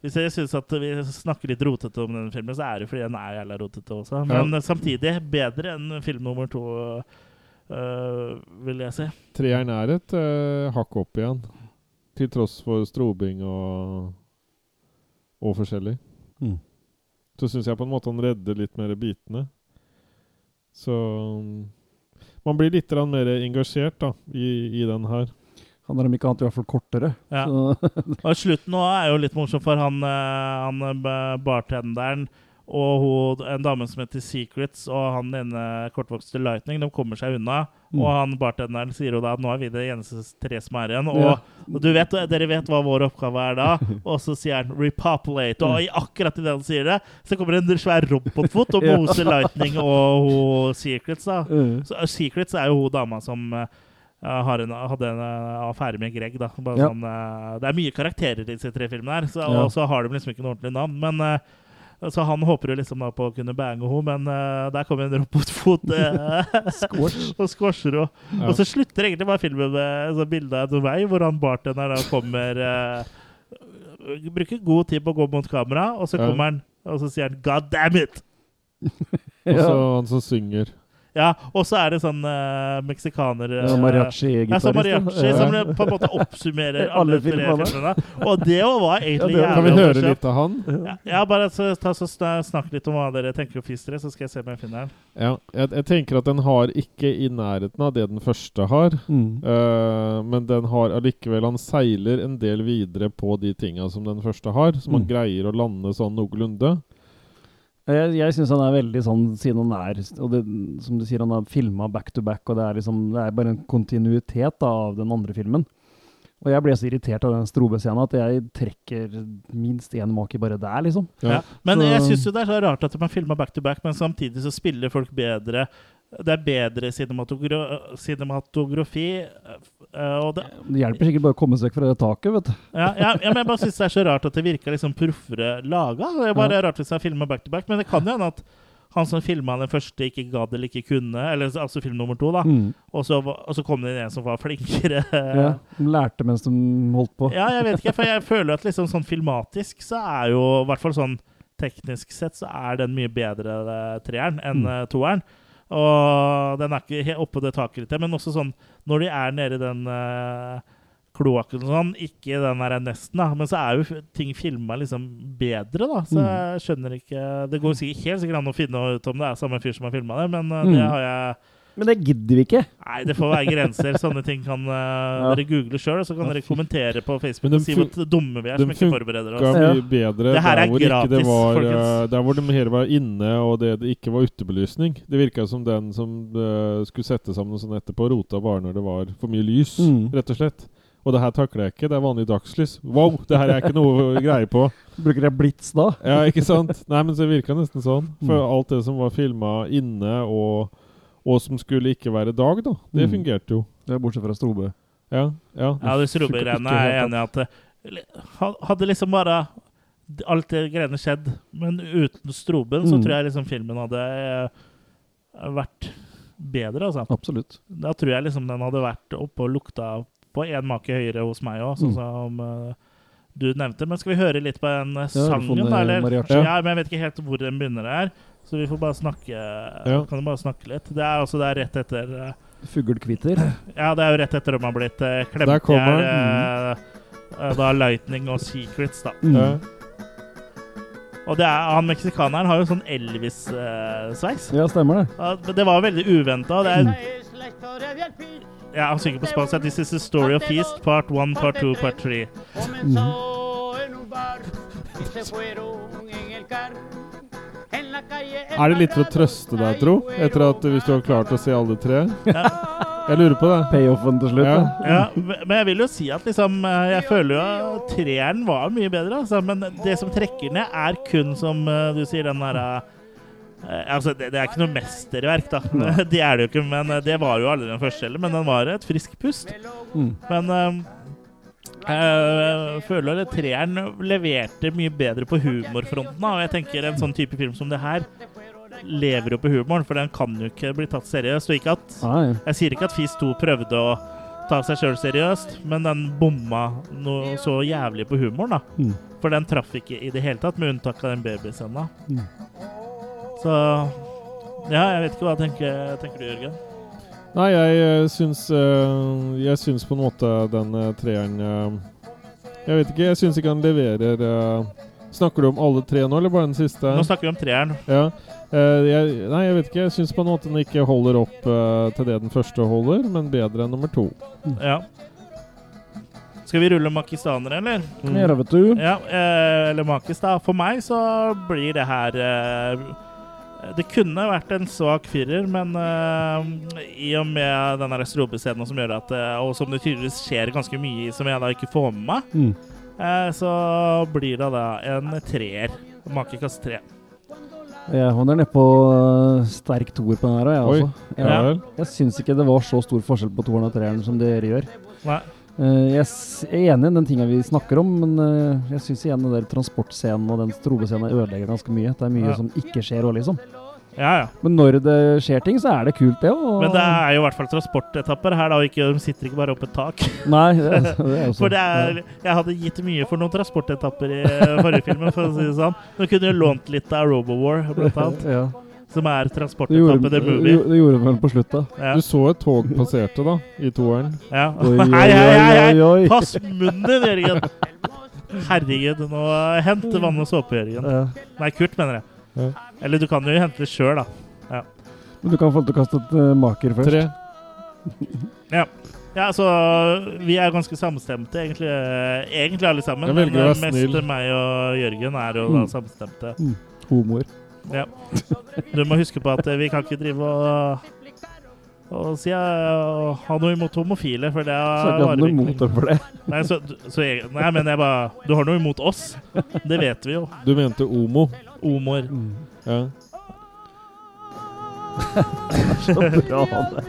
Hvis jeg syns at vi snakker litt rotete om denne filmen, så er det fordi den er jævla rotete også. Ja. Men samtidig bedre enn film nummer to, øh, vil jeg si. Treeren er et uh, hakk opp igjen. Til tross for strobing og, og forskjellig. Mm. Så syns jeg på en måte han redder litt mer bitene. Så um, man blir litt mer engasjert da, i, i den her. Han er om ikke annet i hvert fall kortere. Ja. Så, Og slutten nå er jo litt morsom, for han, øh, han bartenderen og hun, en dame som heter Secrets, og han ene kortvokste Lightning, de kommer seg unna. Mm. Og han bartenderen sier jo da at nå er vi det eneste tre som er igjen. Og, Ja. og du vet, dere vet hva vår oppgave er da. Og så sier han 'repopulate'. Og i akkurat idet han sier det, så kommer det en svær robotfot og Ja. Lightning og hun Secrets. da. Mm. Så, uh, Secrets er jo hun dama som har en, hadde en uh, affære med Greg. da. Ja. sånn, det er mye karakterer i disse tre filmene, her, så, og så har de liksom ikke noe ordentlig navn. men... Så han håper jo liksom da på å kunne bange henne, men uh, der kommer en robotfot uh, og squasher henne. Ja. Og så slutter egentlig bare filmen med et sånt bilde av en vei hvor han bartenderen da kommer uh, Bruker god tid på å gå mot kamera, og så Ja. kommer han og så sier han 'God damn it'! Og så han som synger. Ja, Og så er det sånn uh, meksikaner ja, uh, Mariachi-gitarist. Ja, så mariachi ja. som på en måte oppsummerer Alle filmene. Og det var egentlig Ja, det- Kan vi høre litt av han? Ja, ja, bare så, ta, så snakk litt om hva dere tenker om Fistere, så skal jeg se om jeg finner den. Ja, jeg, jeg tenker at den har ikke i nærheten av det den første har. Mm. uh, men den har allikevel Han seiler en del videre på de tinga som den første har. Så man Mm. greier å lande sånn noenlunde. Jeg, jeg syns han er veldig sånn, siden han er og det, Som du sier, han har filma back to back, og det er liksom Det er bare en kontinuitet da, av den andre filmen. Og jeg ble så irritert av den strobescenen at jeg trekker minst én make bare der, liksom. Ja. Ja. Men Så- jeg syns jo det er så rart at de har filma back to back, men samtidig så spiller folk bedre. Det er bedre cinematogra cinematografi. eh, Og det, Det hjelper sikkert bare å komme seg vekk fra det taket, vet du. ja, ja, ja, men jeg bare syns det er så rart at det virker liksom proffere laga. Det er bare rart hvis jeg filma back to back, men det kan jo hende at han som filma den første, ikke gadd eller ikke kunne. Eller altså film nummer to, da. Mm. Og, så, og så kom det inn en som var flinkere. Ja, de lærte mens de holdt på. Ja, jeg vet ikke, for jeg føler at liksom sånn filmatisk så er jo, i hvert fall sånn teknisk sett, så er den mye bedre, eh, treeren, enn Mm. eh, toeren. Og den er ikke helt oppå det taket litt, men også sånn når de er nede i den uh, kloakken og sånn, ikke den der nesten, da, men så er jo ting filma liksom bedre, da. Så Mm. jeg skjønner ikke Det går sikkert helt sikkert an å finne ut om det er samme fyr som har filma det, men uh, det har jeg Men det gidder vi ikke. Nei, det får være grenser. Sånne ting kan uh, Ja. dere google sjøl, og så kan dere kommentere på Facebook og si hvor dumme vi er som ikke forbereder oss. Ja. mye bedre Det her er hvor ikke det gratis, var, folkens. eh, Der hvor de hele var inne, og det, det ikke var utebelysning. Det virka som den som uh, skulle sette sammen noe sånn etterpå, rota bare når det var for mye lys, Mm. rett og slett. Og det her takler jeg ikke. Det er vanlig dagslys. Wow, det her er ikke noe greie på. Bruker jeg blits da? Ja, ikke sant? Nei, men så virka nesten sånn. For Mm. alt det som var filma inne, og, og som skulle ikke være dag, da, det Mm. fungerte jo. Det er bortsett fra strobe. Ja, ja. Ja, disse robegreiene er jeg enig i at Hadde liksom bare alt det greiene skjedd, men uten stroben, så Mm. tror jeg liksom filmen hadde eh, vært bedre, altså. Absolutt. Da tror jeg liksom den hadde vært oppe og lukta på én make høyere hos meg òg, sånn som mm. du nevnte. Men skal vi høre litt på den eh, Ja, sangen, da? Eller? Ja. Ja. men jeg vet ikke helt hvor den begynner her. Så vi får bare snakke Ja. Kan du bare snakke litt? Det er altså det er rett etter eh, Fuglekvitter. Ja, det er jo rett etter de har blitt uh, klemt her. i kommer hjel. eh, da Lightning og Secrets, da. Mm. Og det er, han meksikaneren har jo sånn Elvis-sveis. Ja, stemmer det. Ja, det var veldig uventa. Ja, han synger på spansk. This is the story of feast, part one, part two, part three. Er det litt for å trøste deg, tro? Etter at hvis du har klart å se alle tre? Jeg lurer på det. Payoffen til slutt. Ja. Ja, men jeg vil jo si at liksom eh, Jeg føler jo at treeren var mye bedre, altså. Men det som trekker ned, er kun, som eh, du sier, den derre eh, Altså, det, det er ikke noe mesterverk, da. Det er det jo ikke, men det var jo aldri den første heller. Men den var et friskt pust. Mm. Men jeg føler at treeren leverte mye bedre på humorfronten. Og jeg tenker en sånn type film som det her lever jo på humoren, for den kan jo ikke bli tatt seriøst. Og ikke at Jeg sier ikke at FIS 2 prøvde å ta seg sjøl seriøst, men den bomma noe så jævlig på humoren, da. Mm. For den traff ikke i det hele tatt, med unntak av den babyscena. Mm. Så Ja, jeg vet ikke hva tenker, tenker du, Jørgen? Nei, jeg eh, syns eh, Jeg syns på en måte den eh, treeren Jeg vet ikke, jeg syns ikke han leverer Snakker du om alle tre nå, eller bare den siste? Nå snakker vi om treeren. Ja. Eh, jeg, nei, jeg vet ikke. Jeg syns på en måte den ikke holder opp til det den første holder, men bedre enn nummer to. Ja. Skal vi rulle makistanere, eller? Mm. Ja, vet du. Ja, eh, eller makis, da. For meg så blir det her Det kunne vært en svak firer, men uh, i og med den strobescenen som gjør at eh, Og som det tydeligvis skjer ganske mye i, som jeg da ikke får med meg, Mm. uh, så blir det da en treer. Makekast tre. Jeg holder nedpå uh, sterk toer på den her, jeg også. Jeg, Ja. Jeg syns ikke det var så stor forskjell på toeren og treeren som dere gjør. Nei. Eh, jeg er enig i den tinga vi snakker om, men eh, jeg syns igjen den der transportscenen og den strobescenen ødelegger ganske mye. Det er mye Ja. som ikke skjer òg, liksom. Ja, ja. Men når det skjer ting, så er det kult, det òg. Men det er jo i hvert fall transportetapper her, da. Og ikke, de sitter ikke bare oppe et tak. Nei, det det også For det er, jeg hadde gitt mye for noen transportetapper i eh, forrige filmen, for å si det sånn. Du kunne jo lånt litt av Robowar, blant annet. ja. Som er Det gjorde, transportetappe The Movie. det gjorde vel på slutt, da. Ja. Du så et tog passerte, da, i toeren. ja. Oi, oi, Hei, hei, hei, hei! oi, oi. Pass munnen din, Jørgen! Herregud, nå hent vann og såpe, Jørgen. Ja. Nei, Kurt, mener jeg. Ja. Eller du kan jo hente det sjøl, da. Men du kan få lov til å kaste et uh, maker først. Tre. Ja, så vi er ganske samstemte, egentlig, egentlig alle sammen. Men mest snill. meg og Jørgen er jo da Mm. samstemte. Homoer. Ja. Du må huske på at eh, vi kan ikke drive og og si, jeg ha noe imot homofile, for det du hadde noe imot deg for det. Nei, så, så jeg, nei, men jeg bare Du har noe imot oss. Det vet vi jo. Du mente Omo. Omoer. Ja. Så bra, det.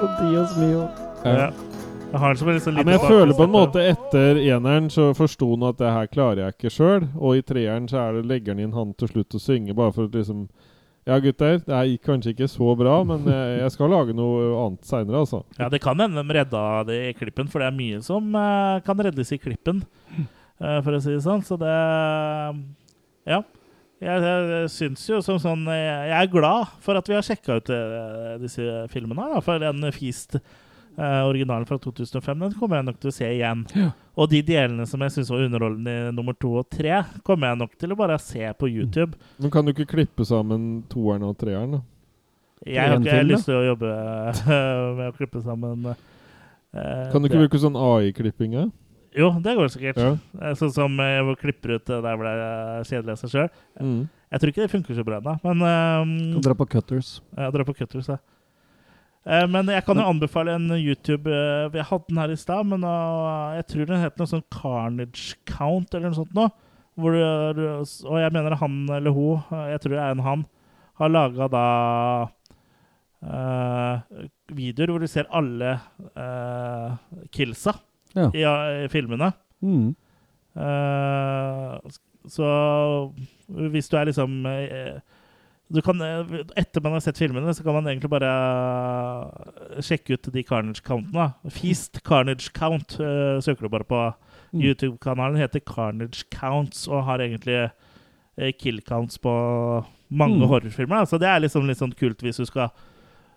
Og Dios mio. Ja. Ja. Jeg har liksom en sånn Ja, men jeg føler på en måte etter eneren så forsto han at det her klarer jeg ikke sjøl. Og i treeren så er det legger han inn han til slutt og synger bare for å liksom Ja, gutter, det er kanskje ikke så bra, men jeg, jeg skal lage noe annet seinere, altså. Ja, det kan hende de redda det i klippen, for det er mye som uh, kan reddes i klippen, uh, for å si det sånn. Så det Ja. Jeg, jeg syns jo som sånn Jeg er glad for at vi har sjekka ut uh, disse filmene. her, da, For den Feast eh, originalen fra 2005 den kommer jeg nok til å se igjen. Og de delene som jeg syns var underholdende i nummer to og tre, kommer jeg nok til å bare se på YouTube. Men kan du ikke klippe sammen toeren og treeren, da? Jeg har ikke lyst til å jobbe eh, med å klippe sammen uh, Kan du ikke det. bruke sånn AI-klipping? Ja? Jo, det går sikkert. Ja. Sånn som jeg klipper ut der hvor det er kjedelig av seg sjøl. Mm. Jeg tror ikke det funker så bra ennå, men um, Kan dra på Cutters. Jeg dra på Cutters, ja. Eh, Men jeg kan jo anbefale en YouTube Jeg hadde den her i stad, men eh, jeg tror den het noe sånn Carnage Count eller noe sånt nå. Hvor og jeg mener han eller hun, eh, jeg tror det er en han, har laga da uh, videoer hvor du ser alle uh, killsa Ja. i, i filmene. Mm. Uh, så hvis du er liksom eh, du kan, eh, Etter man har sett filmene, så kan man egentlig bare eh, sjekke ut de Carnage Countene. Feast Carnage Count uh, søker du bare på. Mm. YouTube-kanalen heter Carnage Counts og har egentlig kill counts på mange Mm. horrorfilmer. Så det er liksom litt sånn kult hvis du skal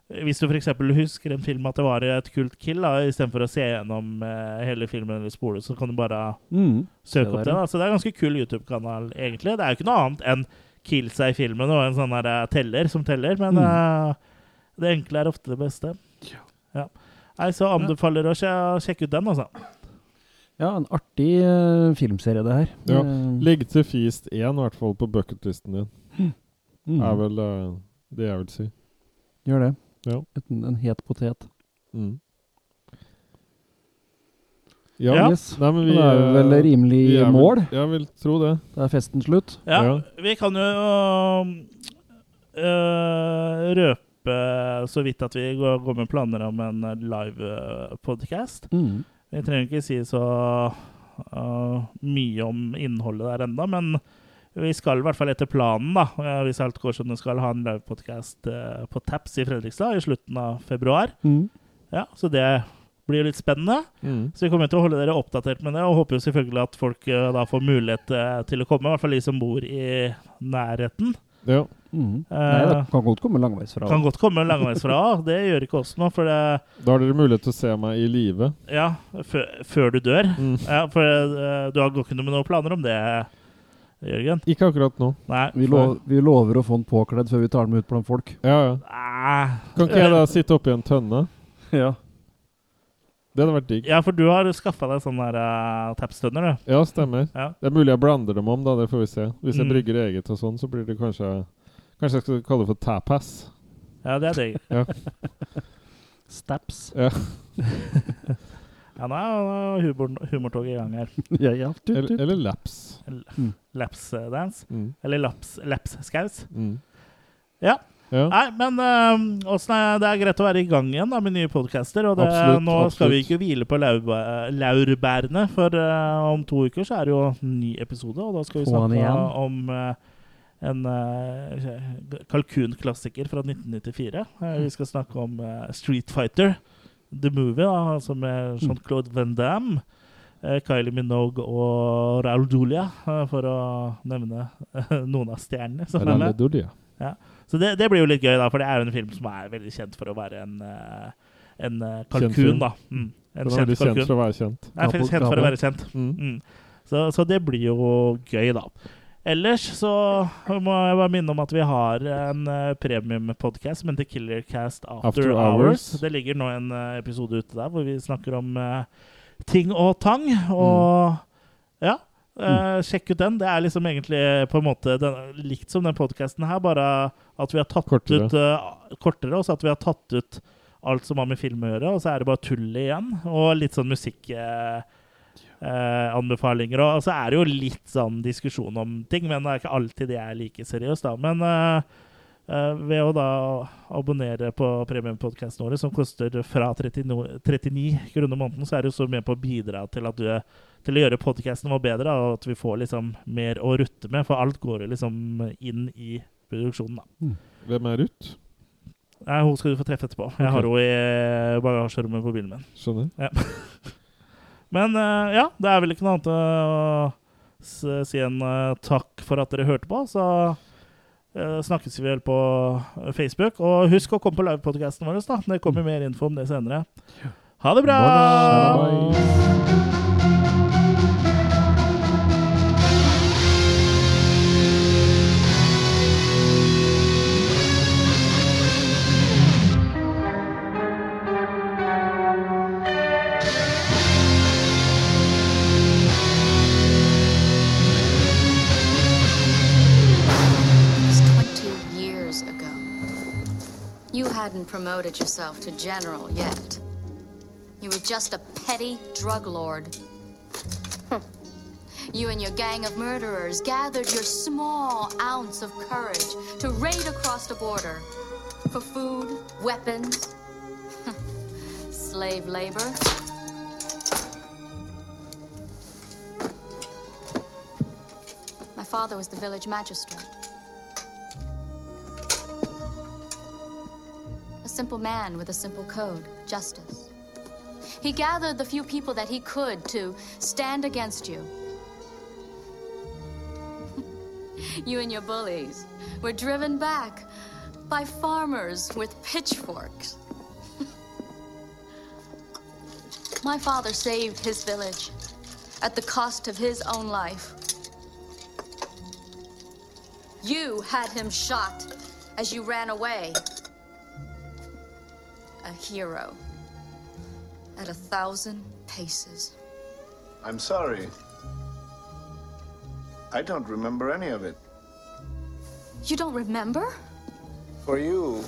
hvis du f.eks. husker en film at det var et kult kill, da, istedenfor å se gjennom eh, hele filmen eller spole, så kan du bare Mm. søke det opp det. da. Så det er en ganske kul YouTube-kanal, egentlig. Det er jo ikke noe annet enn killsa i filmen og en sånn der eh, teller som teller, men Mm. eh, det enkle er ofte det beste. Ja. Nei, så anbefaler å sjekke ut den, altså. Ja, en artig uh, filmserie, det her. Ja. Legg til Feast 1, i hvert fall på bucketlisten din. mm. Er vel uh, det jeg vil si. Gjør det. Ja. Et, en het potet. Mm. Ja. Ja. Yes. Nei, men vi Det er jo vel rimelig vi er vel- mål. Jeg vil tro det. Da er festen slutt. Ja, Ja. vi kan jo øh, røpe så vidt at vi går, går med planer om en live podcast. Mm. Vi trenger ikke si så øh, mye om innholdet der enda, men vi skal i hvert fall etter planen, da, hvis alt går som det skal, ha en livepodkast på Taps i Fredrikstad i slutten av februar. Mm. Ja, Så det blir litt spennende. Mm. Så vi kommer til å holde dere oppdatert med det, og håper jo selvfølgelig at folk øh, da får mulighet øh, til å komme, i hvert fall de som bor i nærheten. Ja. Mm. Eh, Nei, det kan godt komme langveis fra. Kan godt komme langveisfra. Det gjør ikke oss noe, for det Da har dere mulighet til å se meg i live. Ja, før, du dør. Mm. Ja, for eh, du har ikke ikke med noen planer om det, Jørgen? Ikke akkurat nå. Nei. Vi, lov, vi lover å få den påkledd før vi tar den med ut blant folk. Ja, ja. Ah. Kan ikke jeg da sitte oppi en tønne? Ja. Det hadde vært digg. Ja, for du har skaffa deg sånn der uh, tapstønner, du. Ja, stemmer. Ja. Det er mulig jeg blander dem om, da. Det får vi se. Hvis jeg Mm. brygger eget og sånn, så blir det kanskje Kanskje jeg skal kalle det for tapas. Ja, det er digg. Ja. Staps. Ja. Ja, nå er humor, humortoget i gang her. ja, ja. Tut, Eller, tut. eller laps. Lapsdance. Mm. Eller laps, lapsskaus. Mm. Ja. Ja. Nei, men øh, er det er greit å være i gang igjen da, med nye podcaster. Og det, Absolutt, nå skal vi ikke hvile på laurbærene, for øh, om to uker så er det jo en ny episode. Og da skal vi snakke om øh, en kalkunklassiker fra 1994. Eh, vi skal snakke om Street Fighter, the movie, da, altså med Jean-Claude Van Damme. Kylie Minogue og Raul Julia, eh, for å nevne noen av stjernene som er med. Ralledulia. Så det, det blir jo litt gøy, da, for det er jo en film som er veldig kjent for å være en, eh, en eh, kalkun. da. Mm. En Den er veldig kjent for å være kjent. Nei, for- kjent for å være kjent. Mm. Mm. Så, så det blir jo gøy, da. Ellers så må jeg bare minne om at vi har en uh, premiumpodkast som heter Killercast After, After Hours. Hours. Det ligger nå en uh, episode ute der hvor vi snakker om uh, ting og tang. Og ja, eh, sjekk ut den. Det er liksom egentlig på en måte den, likt som den podkasten her, bare at vi har tatt Kortere. ut uh, kortere, og så at vi har tatt ut alt som har med film å gjøre, og så er det bare tull igjen. Og litt sånn musikk... Uh, eh. Og så er det jo litt sånn diskusjon om ting, men det er ikke alltid det er like seriøst, da. Men eh, eh, ved å da abonnere på premiumpodkasten vår, som koster fra 39, 39 kroner måneden, så er du så med på å bidra til at du til å gjøre podkasten vår bedre, og at vi får liksom mer å rutte med. For alt går jo liksom inn i produksjonen, da. Hvem er Ruth? Nei, hun skal du få treffe etterpå. Jeg har henne i bagasjerommet på bilen min. Skjønner. Ja. Men eh, ja, det er vel ikke noe annet å si enn eh, takk for at dere hørte på. Så eh, snakkes vi vel på Facebook. Og husk å komme på livepodkasten vår. da. Det kommer mer info om det senere. Ha det bra! Promoted yourself to general yet. You were just a petty drug lord. You and your gang of murderers gathered your small ounce of courage to raid across the border for food, weapons, slave labor. My father was the village magistrate. Simple man with a simple code, justice. He gathered the few people that he could to stand against you. you and your bullies were driven back by farmers with pitchforks. My father saved his village at the cost of his own life. You had him shot as you ran away. A hero at a thousand paces. I'm sorry. I don't remember any of it. You don't remember? For you,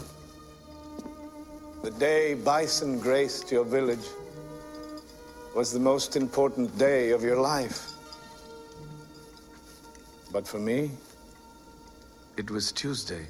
The day bison graced your village was the most important day of your life. But for me, it was Tuesday.